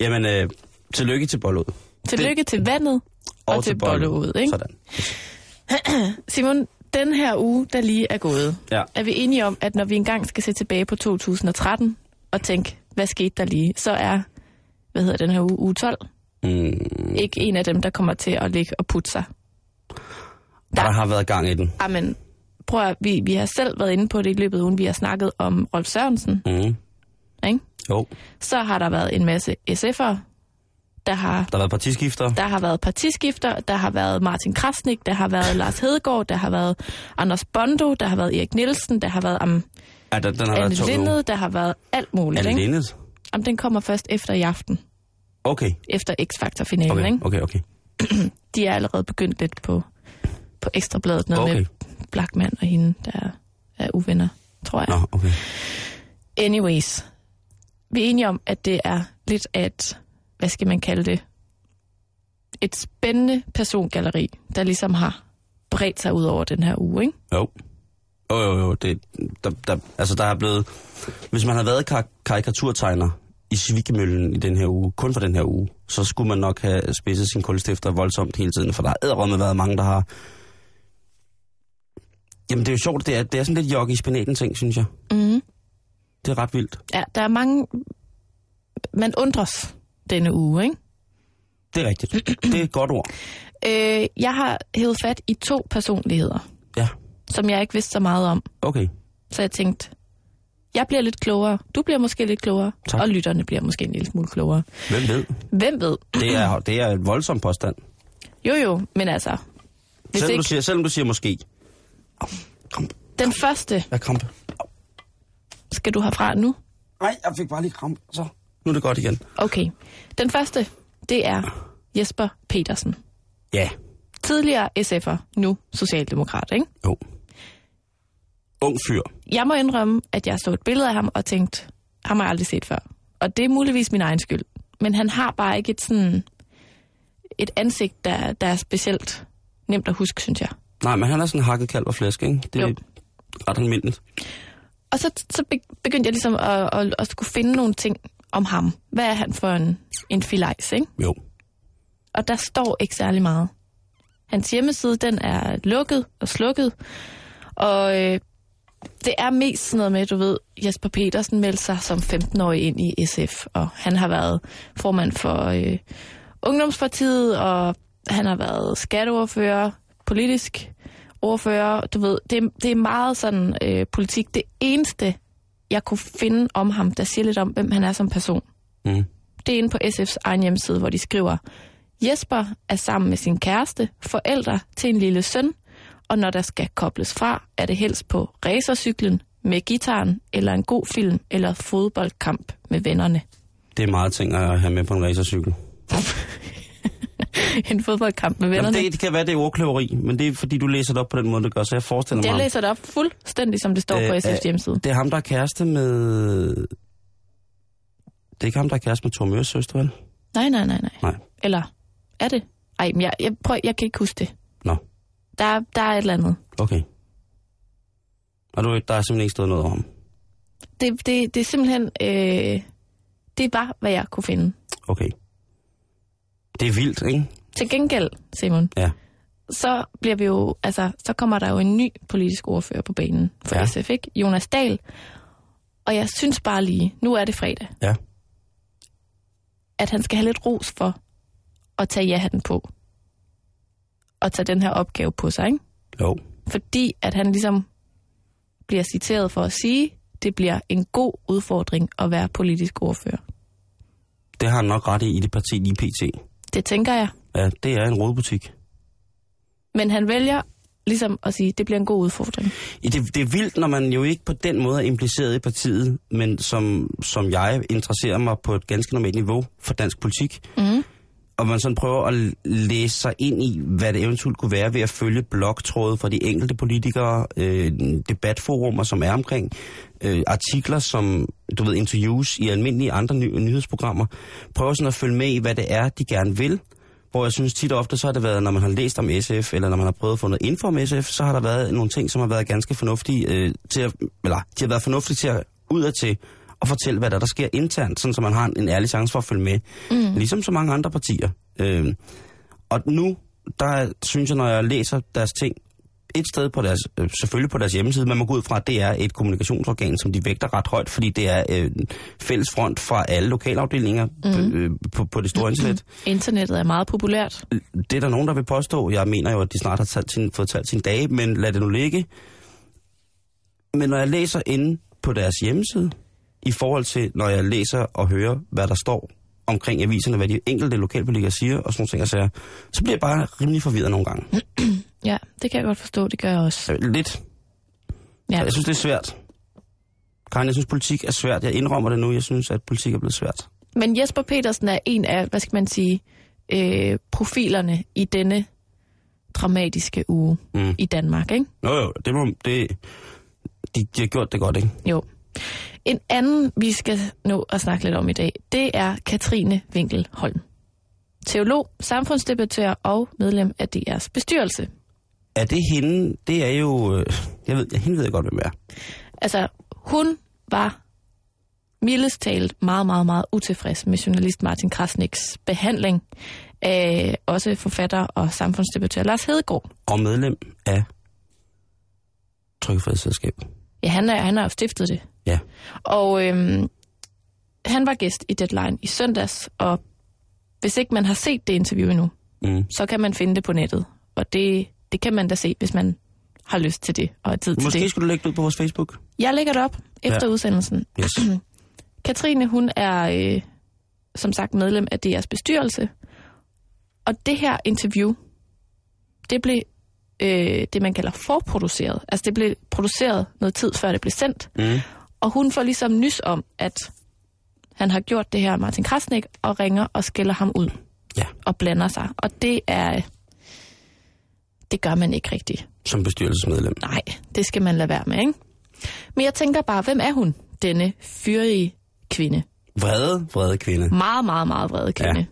jamen, øh, tillykke til bolleåd. Tillykke til vandet og, til bolleådet, ikke? Sådan. Simon, den her uge, der lige er gået, Ja. er vi enige om, at når vi engang skal se tilbage på 2013 og tænke, hvad skete der lige, så er, hvad hedder den her uge, uge 12, Mm, ikke en af dem, der kommer til at ligge og putte sig. der har været gang i den. Amen, prøv at, vi, vi har selv været inde på det i løbet af ugen, vi har snakket om Rolf Sørensen, Mm. ikke? Jo, Så har der været en masse SF'ere, der har, der har været partiskifter. der har været partiskifter, der har været Martin Krasnik, der har været Lars Hedegaard, der har været Anders Bondo, der har været Erik Nielsen, der har været um, Ja, den, den har Anne været. Lindet, der har været alt muligt. Anne? Lindet? Jamen, den kommer først efter i aften, Okay, efter X-Factor-finalen. okay, Ikke? okay, okay. De er allerede begyndt lidt på, på ekstrabladet, noget Okay. med Blackman og hende, der er, er uvenner, tror jeg. Nå, okay. Anyways, vi er enige om, at det er lidt af et, hvad skal man kalde det, et spændende persongalleri, der ligesom har bredt sig ud over den her uge, ikke? Jo. Jo, jo, jo. Det, der, der, altså, der er blevet... Hvis man har været kar- karikaturtegner i Svigemøllen i den her uge, kun for den her uge, så skulle man nok have spidset sin kulstifter voldsomt hele tiden, for der har æderrømme været mange, der har... Jamen, det er jo sjovt, det er, det er sådan lidt jogge i spinaten ting, synes jeg. Mm-hmm. Det er ret vildt. Ja, der er mange... Man undres denne uge, ikke? Det er rigtigt. Det er et godt ord. Øh, jeg har hævet fat i to personligheder, Ja, som jeg ikke vidste så meget om. okay. Så jeg tænkte, Jeg bliver lidt klogere. Du bliver måske lidt klogere. Tak. Og lytterne bliver måske en lille smule klogere. Hvem ved? Hvem ved? Det er, det er et voldsomt påstand. Jo jo, men altså... Hvis Selvom du, ikke, siger, selvom du siger måske. Au, Krampe. den første Jeg krampe. skal du have fra nu. Nej, jeg fik bare lige krampe. Så, nu er det godt igen. Okay. Den første, det er Jesper Petersen. Ja, Tidligere SF'er, nu Socialdemokrat, ikke? jo. Ung fyr. Jeg må indrømme, at jeg så et billede af ham og tænkte, ham har jeg aldrig set før. Og det er muligvis min egen skyld. Men han har bare ikke et sådan et ansigt, der, der er specielt nemt at huske, synes jeg. Nej, men han er sådan hakket kalv og flæsk, ikke? Det er Jo. ret almindeligt. Og så, så be- begyndte jeg ligesom at, at, at skulle finde nogle ting om ham. Hvad er han for en, en filajs, ikke? Jo. Og der står ikke særlig meget. Hans hjemmeside, den er lukket og slukket. Og øh, det er mest sådan noget med, du ved, Jesper Petersen meldte sig som 15-årig ind i SF. Og han har været formand for øh, Ungdomspartiet, og han har været skatteordfører, politisk ordfører. Du ved, det, er- det er meget sådan øh, politik. Det eneste, jeg kunne finde om ham, der siger lidt om, hvem han er som person, Mm. det er inde på SF's egen hjemmeside, hvor de skriver, Jesper er sammen med sin kæreste, forældre til en lille søn, og når der skal kobles fra, er det helst på racercyklen, med gitaren, eller en god film, eller fodboldkamp med vennerne. Det er meget ting at have med på en racercykel. en fodboldkamp med Jamen, vennerne. det, det kan være, det er ordkløveri, men det er fordi, du læser det op på den måde, det gør, så jeg forestiller mig... Jeg læser det op fuldstændig, som det står på Øh, SF's øh, hjemmeside. Det er ham, der er kæreste med... Det er ikke ham, der er kæreste med Thor Møres søster, vel? Nej, nej, nej, nej. Nej. Eller er det? Ej, men jeg, jeg, prøv, jeg kan ikke huske det. Nå, Der, der er et eller andet. okay. Og du, der er simpelthen ikke stået noget om. Det, det, det er simpelthen... Øh, det var, hvad jeg kunne finde. Okay. Det er vildt, ikke? Til gengæld, Simon, Ja. så bliver vi jo, altså, så kommer der jo en ny politisk ordfører på banen for Ja. SF, ikke? Jonas Dahl. Og jeg synes bare lige, nu er det fredag, Ja. at han skal have lidt ros for at tage ja-hatten på. Og tage den her opgave på sig, ikke? Jo. Fordi at han ligesom bliver citeret for at sige, det bliver en god udfordring at være politisk ordfører. Det har han nok ret i i det parti lige pt. Det tænker jeg. Ja, det er en rådbutik. Men han vælger ligesom at sige, det bliver en god udfordring. Ja, Det, det er vildt, når man jo ikke på den måde er impliceret i partiet, men som, som jeg interesserer mig på et ganske normalt niveau for dansk politik. Mm. Og man sådan prøver at læse sig ind i, hvad det eventuelt kunne være ved at følge blogtråde fra de enkelte politikere, øh, debatforumer, som er omkring, øh, artikler, som, du ved, interviews i almindelige andre ny- nyhedsprogrammer. Prøver sådan at følge med i, hvad det er, de gerne vil. Hvor jeg synes tit og ofte, så har det været, når man har læst om SF, eller når man har prøvet at få noget info om SF, så har der været nogle ting, som har været ganske fornuftige øh, til at, eller de har været fornuftige til at ud til at fortælle, hvad der, der sker internt, sådan så man har en, en ærlig chance for at følge med. Mm. Ligesom så mange andre partier. Øh, og nu, der synes jeg, når jeg læser deres ting, et sted på deres, øh, selvfølgelig på deres hjemmeside, man må gå ud fra, at det er et kommunikationsorgan, som de vægter ret højt, fordi det er øh, fælles front fra alle lokalafdelinger mm. øh, på, på det store internet. Internettet er meget populært. Det er der nogen, der vil påstå. Jeg mener jo, at de snart har talt sin, fået talt sine dage, men lad det nu ligge. Men når jeg læser inde på deres hjemmeside, i forhold til, når jeg læser og hører, hvad der står omkring aviserne, hvad de enkelte lokalpolitikere siger, og sådan nogle ting, siger, så bliver jeg bare rimelig forvirret nogle gange. Ja, det kan jeg godt forstå, det gør jeg også. Lidt. Ja. Jeg synes, det er svært. Karen, jeg synes, politik er svært. Jeg indrømmer det nu. Jeg synes, at politik er blevet svært. Men Jesper Petersen er en af, hvad skal man sige, øh, profilerne i denne dramatiske uge Mm. i Danmark, ikke? Nå jo, det må, det, de, de har gjort det godt, ikke? Jo. En anden, vi skal nå at snakke lidt om i dag, det er Katrine Winkel Holm. Teolog, samfundsdebattør og medlem af DR's bestyrelse. Er det hende? Det er jo... øh, Jeg ved, hende ved jeg godt, hvem er. Altså, hun var mildest talt meget, meget, meget utilfreds med journalist Martin Krasniks behandling af også forfatter og samfundsdebattør Lars Hedegaard. Og medlem af Trykkefrihedsselskabet. Ja, han er, han har jo stiftet det. Ja. Og øhm, han var gæst i Deadline i søndags, og hvis ikke man har set det interview endnu, Mm. så kan man finde det på nettet. Og det, det kan man da se, hvis man har lyst til det og har tid til Måske det. skulle du lægge det ud på vores Facebook. Jeg lægger det op efter Ja. udsendelsen. Yes. Katrine, hun er øh, som sagt medlem af DR's bestyrelse. Og det her interview, det blev øh, det, man kalder forproduceret. Altså det blev produceret noget tid før det blev sendt. Mm. Og hun får ligesom nys om, at han har gjort det her, Martin Krasnik, og ringer og skælder ham ud Ja, og blander sig. Og det er... Det gør man ikke rigtigt. som bestyrelsesmedlem. Nej, det skal man lade være med, ikke? Men jeg tænker bare, hvem er hun, denne fyrige kvinde? Vrede, vrede kvinde. Meget, meget, meget vrede kvinde. Ja.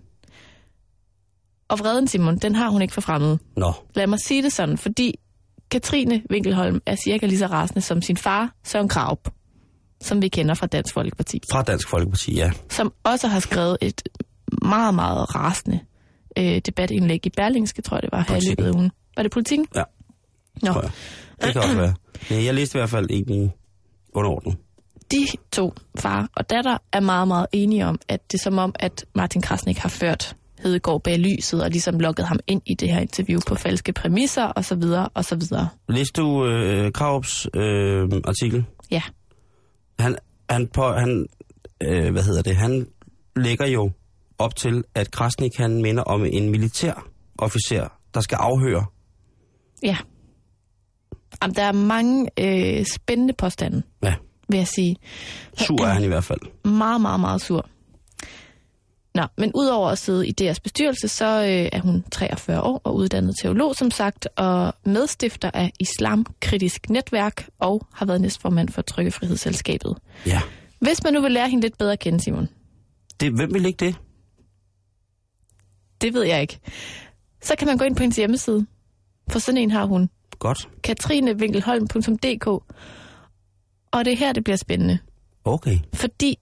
Og vreden, Simon, den har hun ikke for fremmed. Nå, Lad mig sige det sådan, fordi Katrine Winkelholm er cirka lige så rasende som sin far, Søren Kraup, som vi kender fra Dansk Folkeparti, fra Dansk Folkeparti, ja. som også har skrevet et meget, meget rasende øh, debatindlæg i Berlingske, tror jeg det var, her i løbet af ugen. Var det politikken? Ja. Nå. tror jeg. Det kan også være. Ja, jeg læste i hvert fald egentlig underordnet. de to, far og datter, er meget, meget enige om, at det er som om, at Martin Krasnik har ført Hedegaard bag lyset og ligesom lukket ham ind i det her interview på falske præmisser og så videre og så videre. Læste du øh, Kravs øh, artikel? Ja, Han, han, på, han øh, hvad hedder det, han lægger jo op til, at Krasnik han minder om en militær officer, der skal afhøre. Ja. Jamen, der er mange øh, spændende påstande, Ja, vil jeg sige. sur er han i hvert fald. Meget, meget, meget sur. Nå, men udover at sidde i DR's bestyrelse, så øh, er hun 43 år og uddannet teolog, som sagt, og medstifter af Islamkritisk Netværk og har været næstformand for Trykkefrihedsselskabet. Ja. Hvis man nu vil lære hende lidt bedre at kende, Simon, Det, hvem vil ikke det? det ved jeg ikke, så kan man gå ind på hendes hjemmeside. For sådan en har hun. Godt. katrinevinkelholm.dk Og det er her, det bliver spændende. Okay. Fordi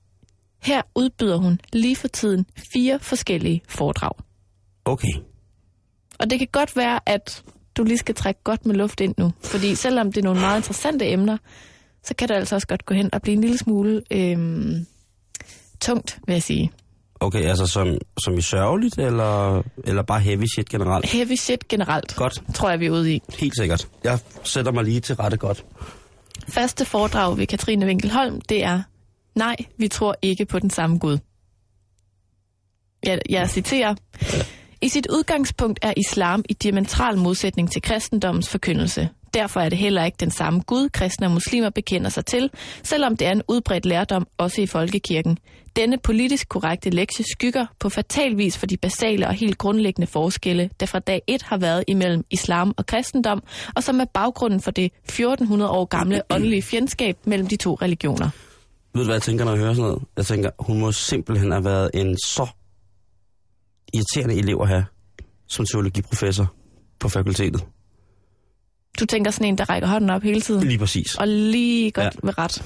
her udbyder hun lige for tiden fire forskellige foredrag. Okay. Og det kan godt være, at du lige skal trække godt med luft ind nu. Fordi selvom det er nogle meget interessante emner, så kan det altså også godt gå hen og blive en lille smule øhm, tungt, vil jeg sige. Okay, altså som, som i sørgeligt, eller, eller bare heavy shit generelt? Heavy shit generelt, Godt. tror jeg, vi er ude i. Helt sikkert. Jeg sætter mig lige til rette godt. Første foredrag ved Katrine Winkelholm, det er, nej, vi tror ikke på den samme Gud. Jeg, jeg citerer, i sit udgangspunkt er islam i diametral modsætning til kristendommens forkyndelse. Derfor er det heller ikke den samme Gud, kristne og muslimer bekender sig til, selvom det er en udbredt lærdom også i folkekirken. Denne politisk korrekte lektie skygger på fatal vis for de basale og helt grundlæggende forskelle, der fra dag 1 har været imellem islam og kristendom, og som er baggrunden for det 1400 år gamle åndelige fjendskab mellem de to religioner. Ved du, hvad jeg tænker, når jeg hører sådan noget? Jeg tænker, hun må simpelthen have været en så irriterende elev at have som teologiprofessor på fakultetet. Du tænker sådan en, der rækker hånden op hele tiden, Lige præcis. og lige godt Ja. ved ret.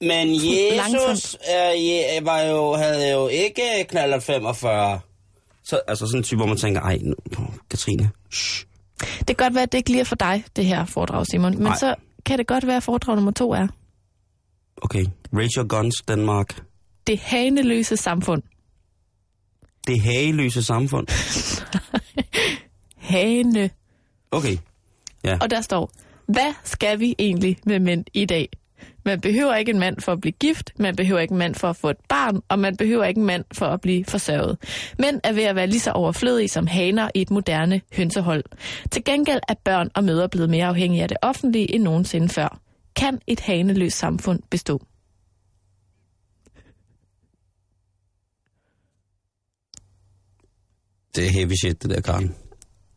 Men Jesus er, var jo, havde jo ikke knaldet 45. Så, altså sådan en type, hvor man tænker, ej, nu, Katrine, shh. Det kan godt være, at det ikke lige er for dig, det her foredrag, Simon. Men Nej. så kan det godt være, at foredrag nummer to er Okay, raise your guns, Danmark. det haneløse samfund. Det hageløse samfund. Hane. Okay, ja. Og der står, hvad skal vi egentlig med mænd i dag? Man behøver ikke en mand for at blive gift, man behøver ikke en mand for at få et barn, og man behøver ikke en mand for at blive forsørget. Mænd er ved at være lige så overflødige som haner i et moderne hønsehold. Til gengæld er børn og mødre blevet mere afhængige af det offentlige end nogensinde før. Kan et haneløst samfund bestå? Det er heavy shit, det der, Karen.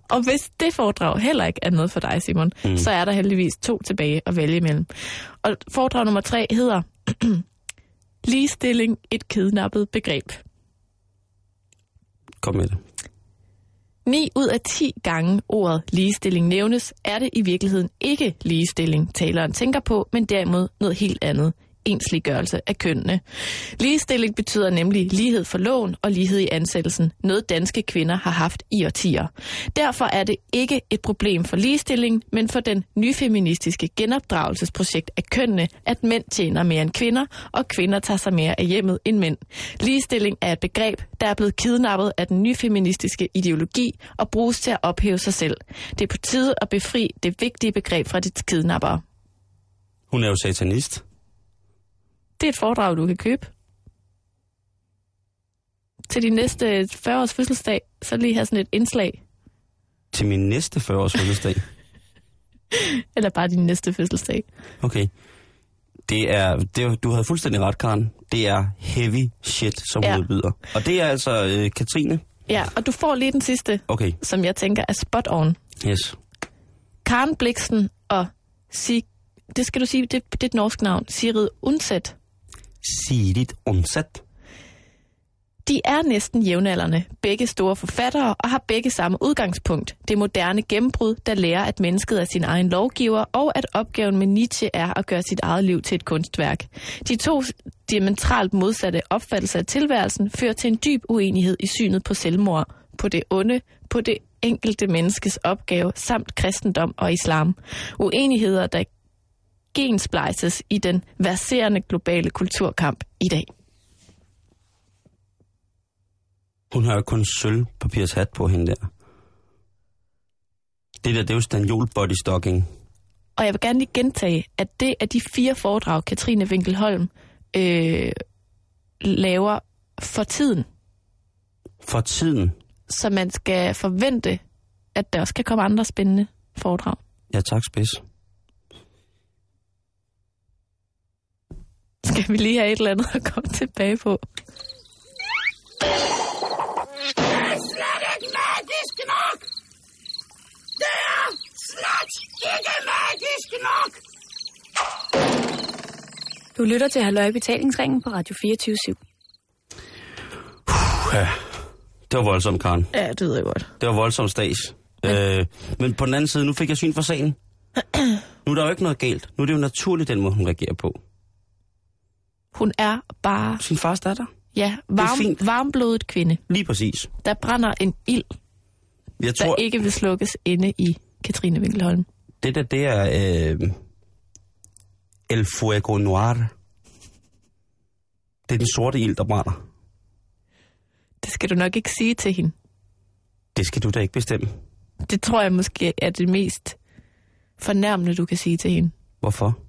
Og hvis det foredrag heller ikke er noget for dig, Simon, mm. så er der heldigvis to tilbage at vælge imellem. Og foredrag nummer tre hedder Ligestilling, et kidnappet begreb. Kom med det. 9 ud af 10 gange ordet ligestilling nævnes, er det i virkeligheden ikke ligestilling, taleren tænker på, men derimod noget helt andet ensliggørelse af kønnene. Ligestilling betyder nemlig lighed for loven og lighed i ansættelsen, noget danske kvinder har haft i årtier. Derfor er det ikke et problem for ligestilling, men for den nyfeministiske genopdragelsesprojekt af kønnene, at mænd tjener mere end kvinder, og kvinder tager sig mere af hjemmet end mænd. Ligestilling er et begreb, der er blevet kidnappet af den nyfeministiske ideologi og bruges til at ophæve sig selv. Det er på tide at befri det vigtige begreb fra dit kidnappere. Hun er jo satanist. Det er et foredrag, du kan købe. Til din næste 40-års fødselsdag, så lige have sådan et indslag. Til min næste 40-års fødselsdag. Eller bare din næste fødselsdag. Okay. Det er, det du havde fuldstændig ret, Karen. Det er heavy shit, som Ja. ja. udbyder. Og det er altså øh, Katrine. Ja, og du får lige den sidste, Okay, som jeg tænker er spot on. yes. Karen Bliksen og Sig... Det skal du sige, det, det er et norsk navn. Sigrid Undset. Sirit Onset. De er næsten jævnaldrende, begge store forfattere og har begge samme udgangspunkt. Det moderne gennembrud, der lærer, at mennesket er sin egen lovgiver, og at opgaven med Nietzsche er at gøre sit eget liv til et kunstværk. De to diametralt modsatte opfattelser af tilværelsen fører til en dyb uenighed i synet på selvmord, på det onde, på det enkelte menneskes opgave, samt kristendom og islam. Uenigheder, der gensplejses i den verserende globale kulturkamp i dag. Hun har jo kun sølvpapirs hat på hende der. Det der, det er jo stanjol body stocking. Og jeg vil gerne lige gentage, at det er de fire foredrag, Katrine Winkelholm øh, laver for tiden. For tiden. Så man skal forvente, at der også kan komme andre spændende foredrag. Ja, tak, spids. Skal vi lige have et eller andet at komme tilbage på? Du lytter til Halløj Betalingsringen på Radio 24 Ja, det var voldsomt, Karen. Ja, det ved jeg godt. Det var voldsomt stas. Øh, men på den anden side, nu fik jeg syn for sagen. Nu er der jo ikke noget galt. Nu er det jo naturligt, den måde, hun reagerer på. Hun er bare, Sin fars datter. ja, er varm, varmblodet kvinde. Lige præcis. Der brænder en ild, Jeg der tror, ikke vil slukkes inde i Katrine Winkelholm. det der, det er øh, El Fuego Noir. Det er den sorte ild, der brænder. Det skal du nok ikke sige til hende. Det skal du da ikke bestemme. Det tror jeg måske er det mest fornærmende, du kan sige til hende. Hvorfor?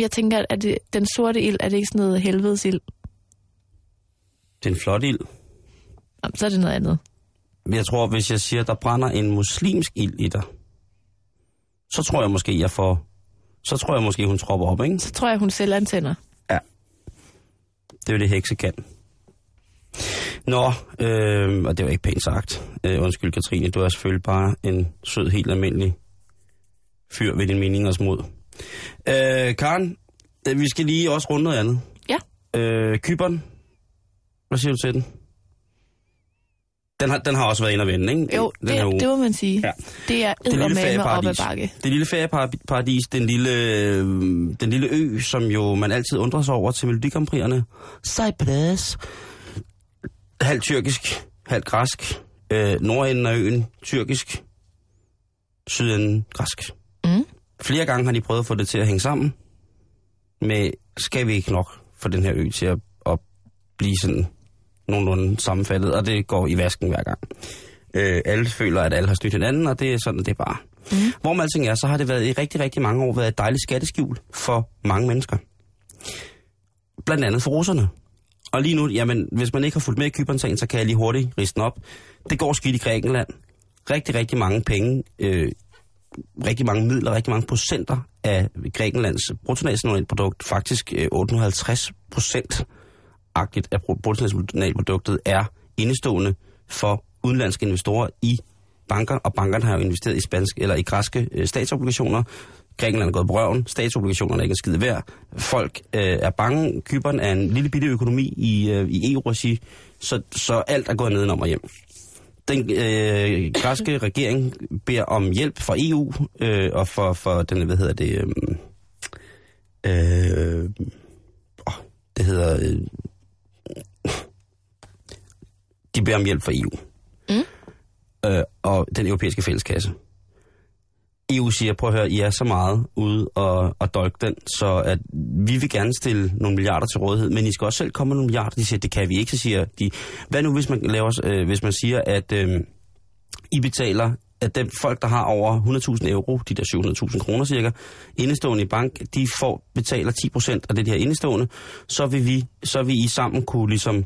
Jeg tænker, at det, den sorte ild, er det ikke sådan noget helvedes ild? Det er en flot ild. Jamen, så er det noget andet. Men Jeg tror, hvis jeg siger, at der brænder en muslimsk ild i dig, så tror jeg måske, jeg får... Så tror jeg måske, hun tropper op, ikke? Så tror jeg, hun selv antænder. Det er jo det, hekse kan. Nå, øh, og det var ikke pænt sagt. Øh, undskyld, Katrine, du er selvfølgelig bare en sød, helt almindelig fyr ved din meningers mod. Øh, Karen, øh, vi skal lige også runde noget andet. Ja. Øh, Kyberen, hvad siger du til den? Den har, den har også været ind og vende, ikke? Jo, den her uge. det, det må man sige. Ja. Det er Det lille eddermame op ad bakke. Det lille ferieparadis, den lille, øh, den lille ø, som jo man altid undrer sig over til Melodikamprierne. Cyprus. Halvt tyrkisk, halvt græsk. Øh, nordenden af øen, tyrkisk. Sydenden, græsk. Flere gange har de prøvet at få det til at hænge sammen. Men skal vi ikke nok få den her ø til at, at blive sådan nogenlunde sammenfattet, og det går i vasken hver gang. Øh, alle føler, at alle har snydt hinanden, og det er sådan, det er bare. Mm. Hvor med alting er, så har det været i rigtig, rigtig mange år været et dejligt skatteskjul for mange mennesker. Blandt andet for russerne. Og lige nu, jamen, hvis man ikke har fulgt med i Kypern-sagen, så kan jeg lige hurtigt riste den op. Det går skidt i Grækenland. Rigtig, rigtig mange penge, øh, rigtig mange midler, rigtig mange procenter af Grækenlands bruttonationalprodukt, faktisk øh, 850 procent agtigt af bruttonationalproduktet, er indestående for udenlandske investorer i banker, og bankerne har jo investeret i spansk eller i græske øh, statsobligationer. Grækenland er gået på røven, statsobligationerne er ikke en skide værd. Folk øh, er bange. Kyberen er en lille bitte økonomi i, øh, i EU-regi, så, så alt er gået nedenom og hjem. Den øh, græske regering beder om hjælp fra EU øh, og for, for den, hvad hedder det, øh, øh, det hedder, øh, de beder om hjælp fra EU. Mm. Øh, og den europæiske fælleskasse. EU siger, prøv at høre, I er så meget ude og, og dolke den, så at vi vil gerne stille nogle milliarder til rådighed, men I skal også selv komme med nogle milliarder. De siger, det kan vi ikke, så siger de, hvad nu hvis man, laver, øh, hvis man siger, at øh, I betaler, at dem folk, der har over 100.000 euro, de der 700.000 kroner cirka, indestående i bank, de får betaler 10% af det de her indestående, så vil vi, så vil I sammen kunne ligesom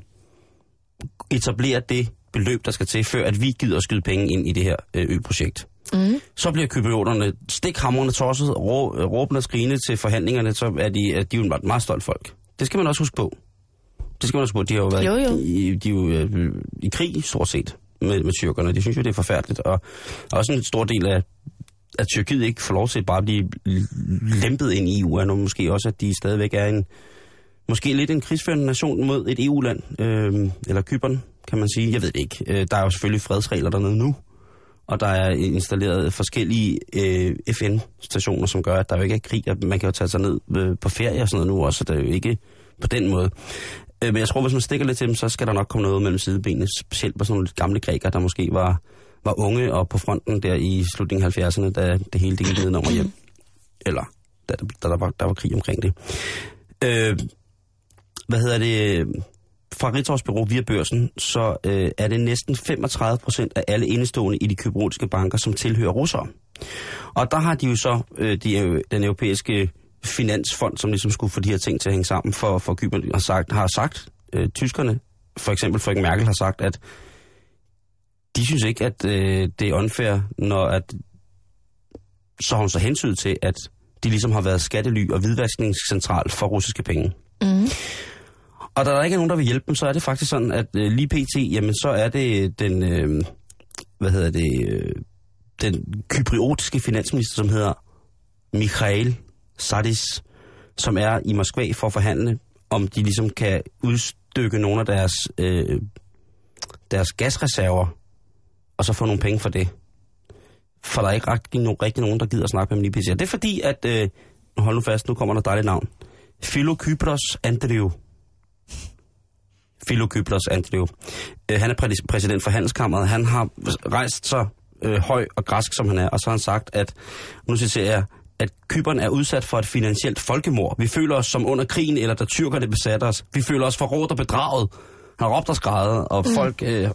etablere det beløb, der skal til, før at vi gider at skyde penge ind i det her øh, ø-projekt. Mm. Så bliver kyprioterne stikhamrende tosset, rå, råbende og skrigende til forhandlingerne, så er de, er de jo et meget stolt folk. Det skal man også huske på. Det skal man også huske på. De har jo været Jo, jo. I, de er jo, øh, i krig, stort set, med, med tyrkerne. De synes jo, det er forfærdeligt. Og også en stor del af, at Tyrkiet ikke får lov til at bare blive lempet ind i EU, er nu måske også, at de stadigvæk er en, måske lidt en krigsførende nation mod et EU-land, øh, eller Kypern, kan man sige. Jeg ved det ikke. Øh, der er jo selvfølgelig fredsregler dernede nu, og der er installeret forskellige øh, FN-stationer, som gør, at der jo ikke er krig, og man kan jo tage sig ned øh, på ferie og sådan noget nu også, så det er jo ikke på den måde. Øh, men jeg tror, hvis man stikker lidt til dem, så skal der nok komme noget mellem sidebenene, specielt på sådan nogle gamle grækere, der måske var, var unge og på fronten der i slutningen af 70'erne, da det hele det gik ned over hjem. Eller da, da, der, var, der var krig omkring det. Øh, hvad hedder det? Fra Ritors Bureau via børsen, så øh, er det næsten 35 procent af alle indestående i de kyberotiske banker, som tilhører russere. Og der har de jo så øh, de, øh, den europæiske finansfond, som ligesom skulle få de her ting til at hænge sammen for, for Kypern, har sagt, har sagt øh, tyskerne, for eksempel Frank Merkel har sagt, at de synes ikke, at øh, det er unfair, når at så har hun så hensyn til, at de ligesom har været skattely og hvidvaskningscentral for russiske penge. Mm. Og da der ikke er nogen, der vil hjælpe dem, så er det faktisk sådan, at øh, lige pt, jamen så er det den, øh, hvad hedder det, øh, den kypriotiske finansminister, som hedder Mikhail Sadis, som er i Moskva for at forhandle, om de ligesom kan udstykke nogle af deres, øh, deres gasreserver, og så få nogle penge for det. For der er ikke rigtig, no, rigtig nogen, der gider at snakke med dem lige pt. Det er fordi, at, øh, hold nu fast, nu kommer der et dejligt navn, Philokypros Andreou. Philokybros Andreou. Øh, han er præ- præsident for Handelskammeret. Han har rejst så øh, høj og græsk, som han er, og så har han sagt, at, nu citerer jeg, at Kyberen er udsat for et finansielt folkemord. Vi føler os som under krigen, eller da tyrkerne besatte os. Vi føler os forrådt og bedraget. Han har råbt og skrevet, og mm. folk, øh, de er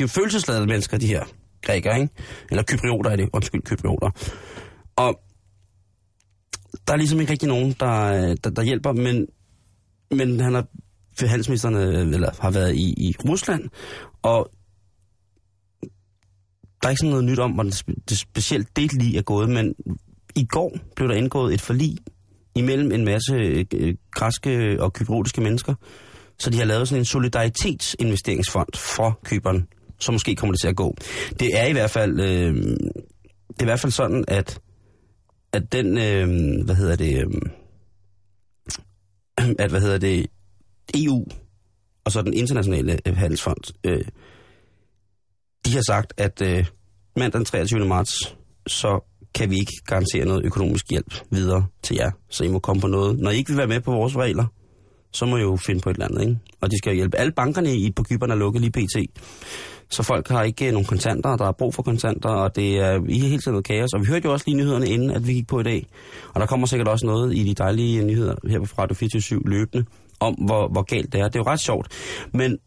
jo følelsesladede mennesker, de her grækere, ikke? Eller kyprioter er det, undskyld, kyprioter. Og der er ligesom ikke rigtig nogen, der, der, der hjælper, men, men han har handelsministeren øh, eller har været i, i Rusland, og der er ikke sådan noget nyt om, hvordan det, det specielt det lige er gået, men i går blev der indgået et forlig imellem en masse øh, græske og kyberotiske mennesker, så de har lavet sådan en solidaritetsinvesteringsfond for køberen, så måske kommer det til at gå. Det er i hvert fald, øh, det er i hvert fald sådan, at at den, øh, hvad hedder det, øh, at hvad hedder det, EU og så den internationale øh, handelsfond, øh, de har sagt, at øh, mandag den 23. marts, så kan vi ikke garantere noget økonomisk hjælp videre til jer. Så I må komme på noget. Når I ikke vil være med på vores regler, så må I jo finde på et eller andet, ikke? Og de skal jo hjælpe. Alle bankerne i, på Kyberne er lukket lige pt. Så folk har ikke øh, nogen kontanter, og der er brug for kontanter, og det er i hele tiden noget kaos. Og vi hørte jo også lige nyhederne inden, at vi gik på i dag. Og der kommer sikkert også noget i de dejlige nyheder her på Radio 24 løbende, om hvor, hvor galt det er. Det er jo ret sjovt. Men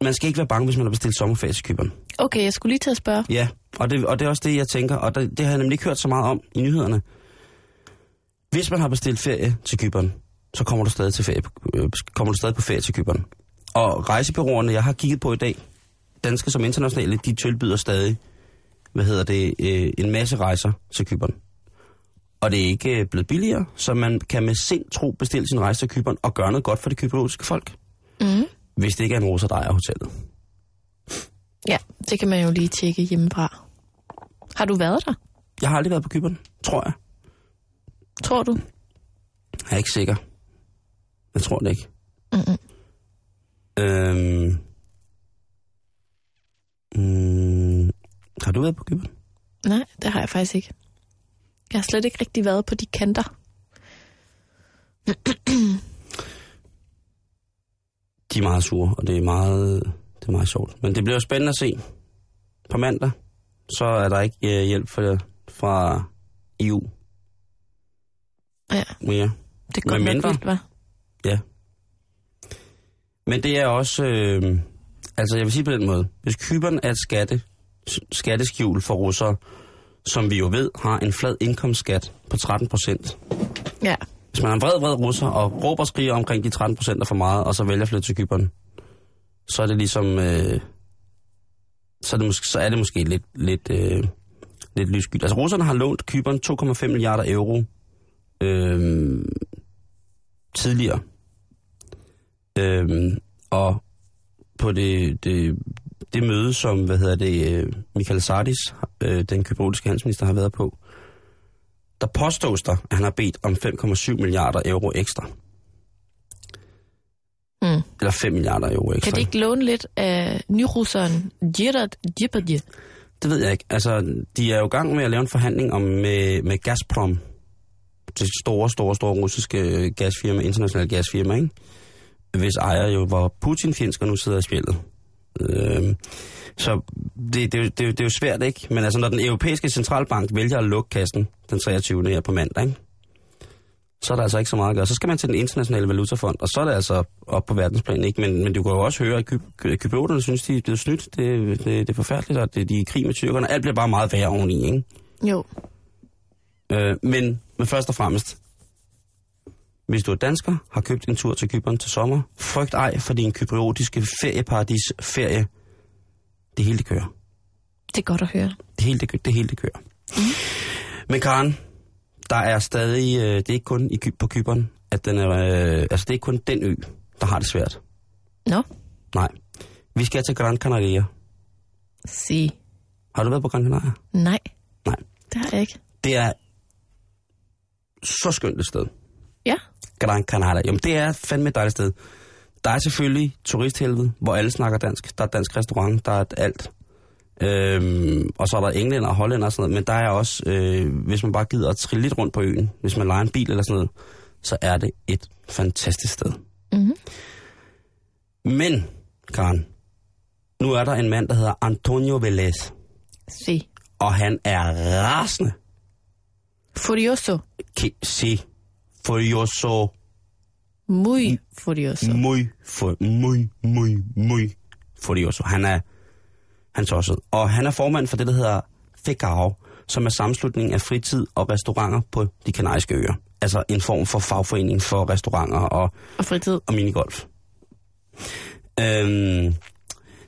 man skal ikke være bange, hvis man har bestilt sommerferie til Kyberne. Okay, jeg skulle lige til at spørge. Ja, og det, og det er også det, jeg tænker, og det, det har jeg nemlig ikke hørt så meget om i nyhederne. Hvis man har bestilt ferie til Kyberen, så kommer du stadig, til ferie, øh, kommer du stadig på ferie til Kyberen. Og rejsebyråerne, jeg har kigget på i dag, danske som internationale, de tilbyder stadig, hvad hedder det, øh, en masse rejser til Kyberen. Og det er ikke øh, blevet billigere, så man kan med sind tro bestille sin rejse til Kyberen og gøre noget godt for det kyberotiske folk. Mm. Hvis det ikke er en rosa, der er hotellet. Ja, det kan man jo lige tjekke hjemmefra. Har du været der? Jeg har aldrig været på Kyberen, tror jeg. Tror du? Jeg er ikke sikker. Jeg tror det ikke. Mm-mm. Øhm, mm, har du været på Kyberen? Nej, det har jeg faktisk ikke. Jeg har slet ikke rigtig været på de kanter. de er meget sure, og det er meget, det er meget sjovt. Men det bliver spændende at se. På mandag, så er der ikke øh, hjælp fra, fra EU Ja, mere. det går mindre. vildt, hva'? Ja. Men det er også... Øh, altså, jeg vil sige på den måde. Hvis Kyberen er et skatte, skatteskjul for russere, som vi jo ved har en flad indkomstskat på 13 procent. Ja. Hvis man er en vred, vred russer og råber og skriger omkring de 13 procent er for meget, og så vælger at flytte til Kyberen, så er det ligesom... Øh, så, er det måske, så er det måske lidt, lidt, øh, lidt lysskyld. Altså, russerne har lånt Kyberen 2,5 milliarder euro øh, tidligere. Øhm, og på det, det, det møde, som hvad hedder det, øh, Michael Sardis, øh, den kypriotiske handelsminister, har været på, der påstås der, at han har bedt om 5,7 milliarder euro ekstra. Mm. Eller 5 milliarder euro ekstra. Kan de ikke låne lidt af nyrusseren Gerard Djibadje? Det ved jeg ikke. Altså, de er jo i gang med at lave en forhandling om med, med Gazprom. Det store, store, store russiske gasfirma, internationale gasfirma, ikke? Hvis ejer jo var Putin-fjendsk og nu sidder i spillet. Øhm, så det, det, det, det, er jo svært, ikke? Men altså, når den europæiske centralbank vælger at lukke kassen den 23. her på mandag, ikke? så er der altså ikke så meget at gøre. Så skal man til den internationale valutafond, og så er det altså op på verdensplan, ikke? Men, men du kan jo også høre, at ky- kyprioterne synes, de er blevet snydt. Det, det, det er forfærdeligt, og det, de er i krig med tyrkerne. Alt bliver bare meget værre oveni, ikke? Jo. Øh, men, men først og fremmest, hvis du er dansker, har købt en tur til Kypern til sommer, frygt ej for din kypriotiske ferieparadis ferie. Det hele det kører. Det er godt at høre. Det hele det, det hele det kører. Mm. Men Karen, der er stadig, øh, det er ikke kun i, på Kypern, at den er, øh, altså det er ikke kun den ø, der har det svært. Nå, Nej. Vi skal til Gran Canaria. sig. Har du været på Gran Canaria? Nej, Nej. det har jeg ikke. Det er så skønt et sted. Ja, Gran Canaria. Jamen, det er fandme et dejligt sted. Der er selvfølgelig turisthelvede, hvor alle snakker dansk. Der er dansk restaurant, der er alt. Øhm, og så er der englænder og hollænder og sådan noget. Men der er også, øh, hvis man bare gider at trille lidt rundt på øen, hvis man leger en bil eller sådan noget, så er det et fantastisk sted. Mhm. Men, Karen, nu er der en mand, der hedder Antonio Velez, sig. og han er rasende. Furioso. Ki- si, furioso, Muy furioso. muy, for, muy, muy, muy furioso. Han er, han tosset. Og han er formand for det, der hedder FEGAO, som er sammenslutning af fritid og restauranter på de kanariske øer. Altså en form for fagforening for restauranter og, Og fritid. og minigolf. Øhm,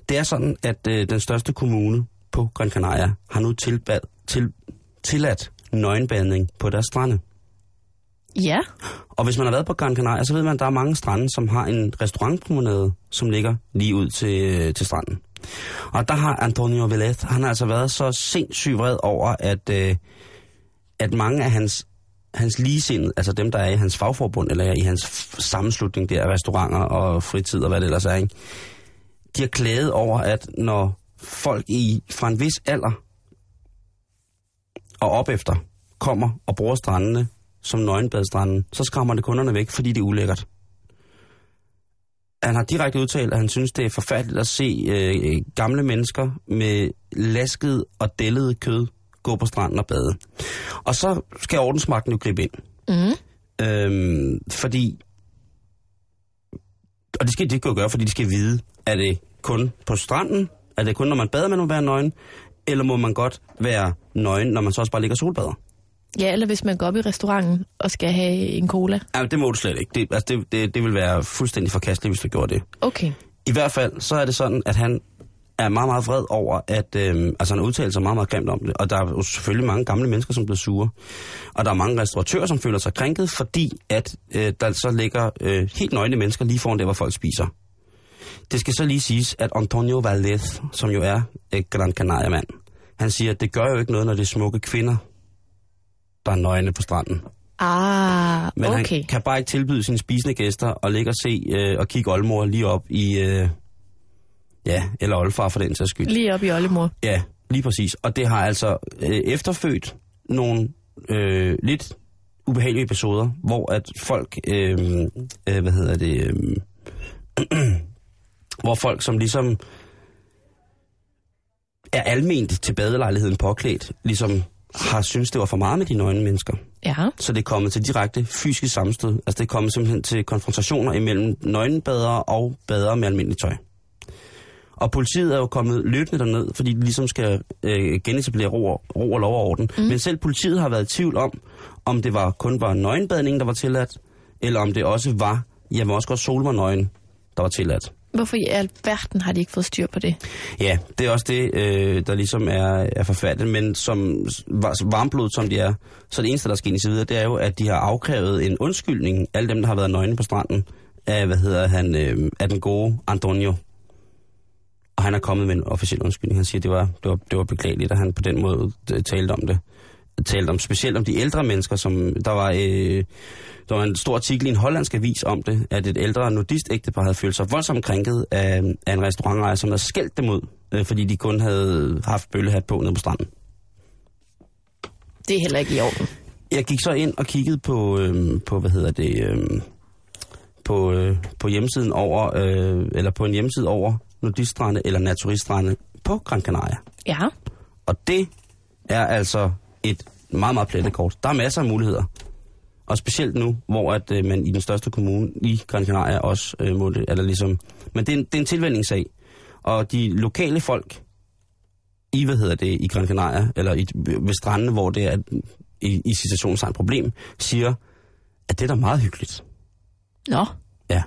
det er sådan, at øh, den største kommune på Gran Canaria har nu tilbad, til, tilladt nøgenbadning på deres strande. Ja, Og hvis man har været på Gran Canaria, så ved man, at der er mange strande, som har en restaurantpromenade, som ligger lige ud til, til stranden. Og der har Antonio Velez, han har altså været så sindssygt vred over, at, øh, at mange af hans, hans ligesindede, altså dem, der er i hans fagforbund, eller i hans f- sammenslutning der, restauranter og fritid og hvad det ellers er, ikke? de har klaget over, at når folk i fra en vis alder og op efter kommer og bruger strandene som nøgenbadstranden, så skræmmer det kunderne væk, fordi det er ulækkert. Han har direkte udtalt, at han synes, det er forfærdeligt at se øh, gamle mennesker med lasket og dællet kød gå på stranden og bade. Og så skal ordensmagten jo gribe ind. Mhm. Øhm, fordi... Og det skal de ikke gøre, fordi de skal vide, er det kun på stranden? Er det kun, når man bader, man må være nøgen? Eller må man godt være nøgen, når man så også bare ligger solbader? Ja, eller hvis man går op i restauranten og skal have en cola. Ja, det må du slet ikke. Det, altså, det, det, det vil være fuldstændig forkasteligt, hvis du gjorde det. Okay. I hvert fald, så er det sådan, at han er meget, meget vred over, at øh, altså han udtaler sig meget, meget grimt om det. Og der er jo selvfølgelig mange gamle mennesker, som bliver sure. Og der er mange restauratører, som føler sig krænket, fordi at øh, der så ligger øh, helt nøgne mennesker lige foran der, hvor folk spiser. Det skal så lige siges, at Antonio Valdez, som jo er et Gran Canaria-mand, han siger, at det gør jo ikke noget, når det er smukke kvinder, der er nøgne på stranden. Ah, Men okay. han kan bare ikke tilbyde sine spisende gæster og ligge og se øh, og kigge oldemor lige op i... Øh, ja, eller oldefar for den sags skyld. Lige op i oldemor. Ja, lige præcis. Og det har altså øh, efterfødt nogle øh, lidt ubehagelige episoder, hvor at folk, øh, øh, hvad hedder det, øh, hvor folk, som ligesom er alment til badelejligheden påklædt, ligesom har synes det var for meget med de nøgne mennesker. Ja. Så det er kommet til direkte fysisk sammenstød. Altså det er kommet simpelthen til konfrontationer imellem nøgenbadere og badere med almindeligt tøj. Og politiet er jo kommet løbende derned, fordi de ligesom skal øh, genetablere ro, og- ro og lov og orden. Mm. Men selv politiet har været i tvivl om, om det var kun var nøgenbadning, der var tilladt, eller om det også var, jeg må også godt sole mig nøgen, der var tilladt. Hvorfor i alverden har de ikke fået styr på det? Ja, det er også det, øh, der ligesom er, er forfærdeligt, men som varmblod som de er, så det eneste, der skal indtil videre, det er jo, at de har afkrævet en undskyldning, alle dem, der har været nøgne på stranden, af, hvad hedder han, øh, af den gode Antonio. Og han er kommet med en officiel undskyldning. Han siger, det var, det var, det var beklageligt, at han på den måde øh, talte om det. Talte om, specielt om de ældre mennesker, som der var, øh, der var en stor artikel i en hollandsk avis om det, at et ældre nudist-ægtepar havde følt sig voldsomt krænket af, af en restaurantejer, som havde skældt dem ud, øh, fordi de kun havde haft bøllehat på nede på stranden. Det er heller ikke i orden. Jeg gik så ind og kiggede på, øh, på hvad hedder det, øh, på, øh, på hjemmesiden over, øh, eller på en hjemmeside over nudiststrande eller naturiststrande på Gran Canaria. Ja. Og det er altså et meget, meget plettet kort. Der er masser af muligheder. Og specielt nu, hvor at, øh, man i den største kommune i Gran Canaria også øh, må det, eller ligesom... Men det er, en, det er en tilvændingssag. Og de lokale folk i, hvad hedder det, i Gran Canaria, eller i, ved strandene, hvor det er i, i situationstegn problem, siger, at det er da meget hyggeligt. Nå. Ja.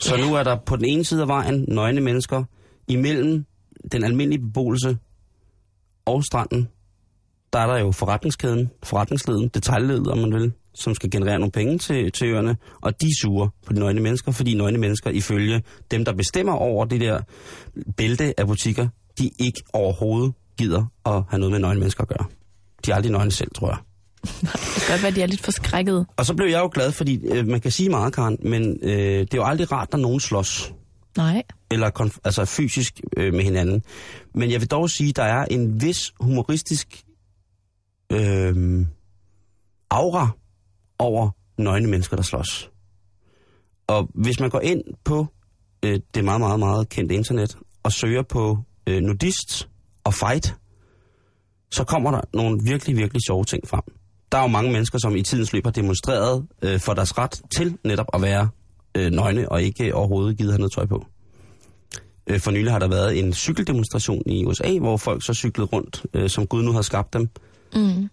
Så nu er der på den ene side af vejen nøgne mennesker imellem den almindelige beboelse og stranden. Der er der jo forretningskæden, forretningsleden, detaljledet, om man vil, som skal generere nogle penge til, til øerne, og de suger på de nøgne mennesker, fordi nøgne mennesker ifølge dem, der bestemmer over det der bælte af butikker, de ikke overhovedet gider at have noget med nøgne mennesker at gøre. De er aldrig nøgne selv, tror jeg. Det kan godt være, de er lidt forskrækket. Og så blev jeg jo glad, fordi øh, man kan sige meget, Karen, men øh, det er jo aldrig rart, når nogen slås. Nej. Eller konf- altså fysisk øh, med hinanden. Men jeg vil dog sige, at der er en vis humoristisk øh, aura over nøgne mennesker, der slås. Og hvis man går ind på øh, det meget, meget, meget kendte internet og søger på øh, nudist og fight, så kommer der nogle virkelig, virkelig sjove ting frem. Der er jo mange mennesker, som i tidens løb har demonstreret øh, for deres ret til netop at være øh, nøgne og ikke overhovedet givet have noget tøj på. Øh, for nylig har der været en cykeldemonstration i USA, hvor folk så cyklede rundt, øh, som Gud nu har skabt dem. Mm.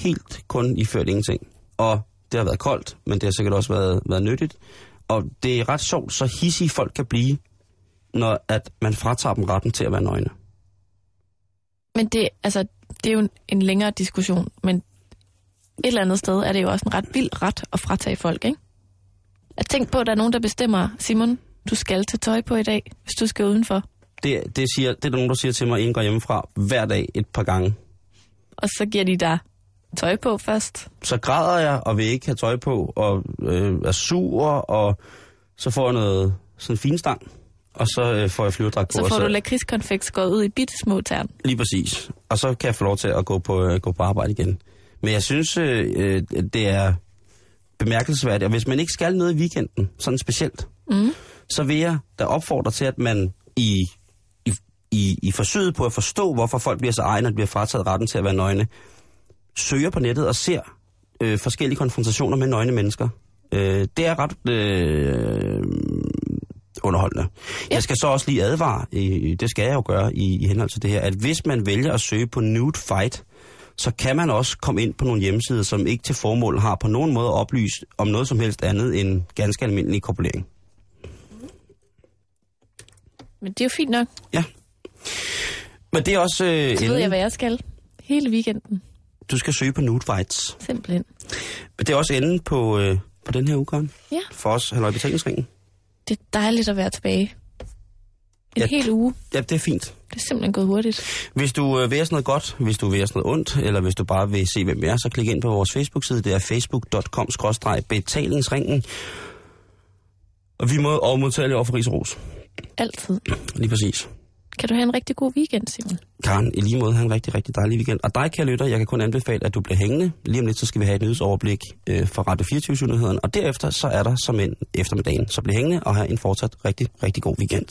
Helt kun iført ingenting. Og det har været koldt, men det har sikkert også været, været nyttigt. Og det er ret sjovt, så hissige folk kan blive, når at man fratager dem retten til at være nøgne. Men det, altså, det er jo en, en længere diskussion, men et eller andet sted er det jo også en ret vild ret at fratage folk, ikke? At tænk på, at der er nogen, der bestemmer, Simon, du skal tage tøj på i dag, hvis du skal udenfor. Det, det, siger, det er nogen, der siger til mig, inden jeg går hjemmefra, hver dag et par gange. Og så giver de dig tøj på først. Så græder jeg og vil ikke have tøj på, og øh, er sur, og så får jeg noget sådan finstang, og så øh, får jeg flyverdragt på. Så får du lakridskonfekt skåret ud i bitte små tern. Lige præcis. Og så kan jeg få lov til at gå på, øh, gå på arbejde igen. Men jeg synes, øh, øh, det er bemærkelsesværdigt, og hvis man ikke skal noget i weekenden, sådan specielt, Mm. så vil jeg da opfordre til, at man i, i, i, i forsøget på at forstå, hvorfor folk bliver så egne, og bliver frataget retten til at være nøgne, søger på nettet og ser øh, forskellige konfrontationer med nøgne mennesker. Øh, det er ret øh, underholdende. Ja. Jeg skal så også lige advare, øh, det skal jeg jo gøre i, i henhold til det her, at hvis man vælger at søge på nude fight, så kan man også komme ind på nogle hjemmesider, som ikke til formål har på nogen måde oplyst om noget som helst andet end ganske almindelig korpulering. Men det er jo fint nok. Ja. Men det er også... Øh, Så ved jeg, hvad jeg skal. Hele weekenden. Du skal søge på nude fights. Simpelthen. Men det er også enden på, øh, på den her uge, Karen. Ja. For os, halløj betalingsringen. Det er dejligt at være tilbage. En Ja. hel uge. Ja, det er fint. Det er simpelthen gået hurtigt. Hvis du øh, vil have sådan noget godt, hvis du vil have sådan noget ondt, eller hvis du bare vil se, hvem vi er, så klik ind på vores Facebook-side. Det er facebook.com-betalingsringen. Og vi må og modtage over for Ros. Altid. Lige præcis. Kan du have en rigtig god weekend, Simon? Karen, i lige måde, have en rigtig, rigtig dejlig weekend. Og dig, kære lytter, jeg kan kun anbefale, at du bliver hængende. Lige om lidt, så skal vi have et nyhedsoverblik øh, for Radio 24 nyhederne Og derefter, så er der som en eftermiddagen. Så bliv hængende og have en fortsat rigtig, rigtig god weekend.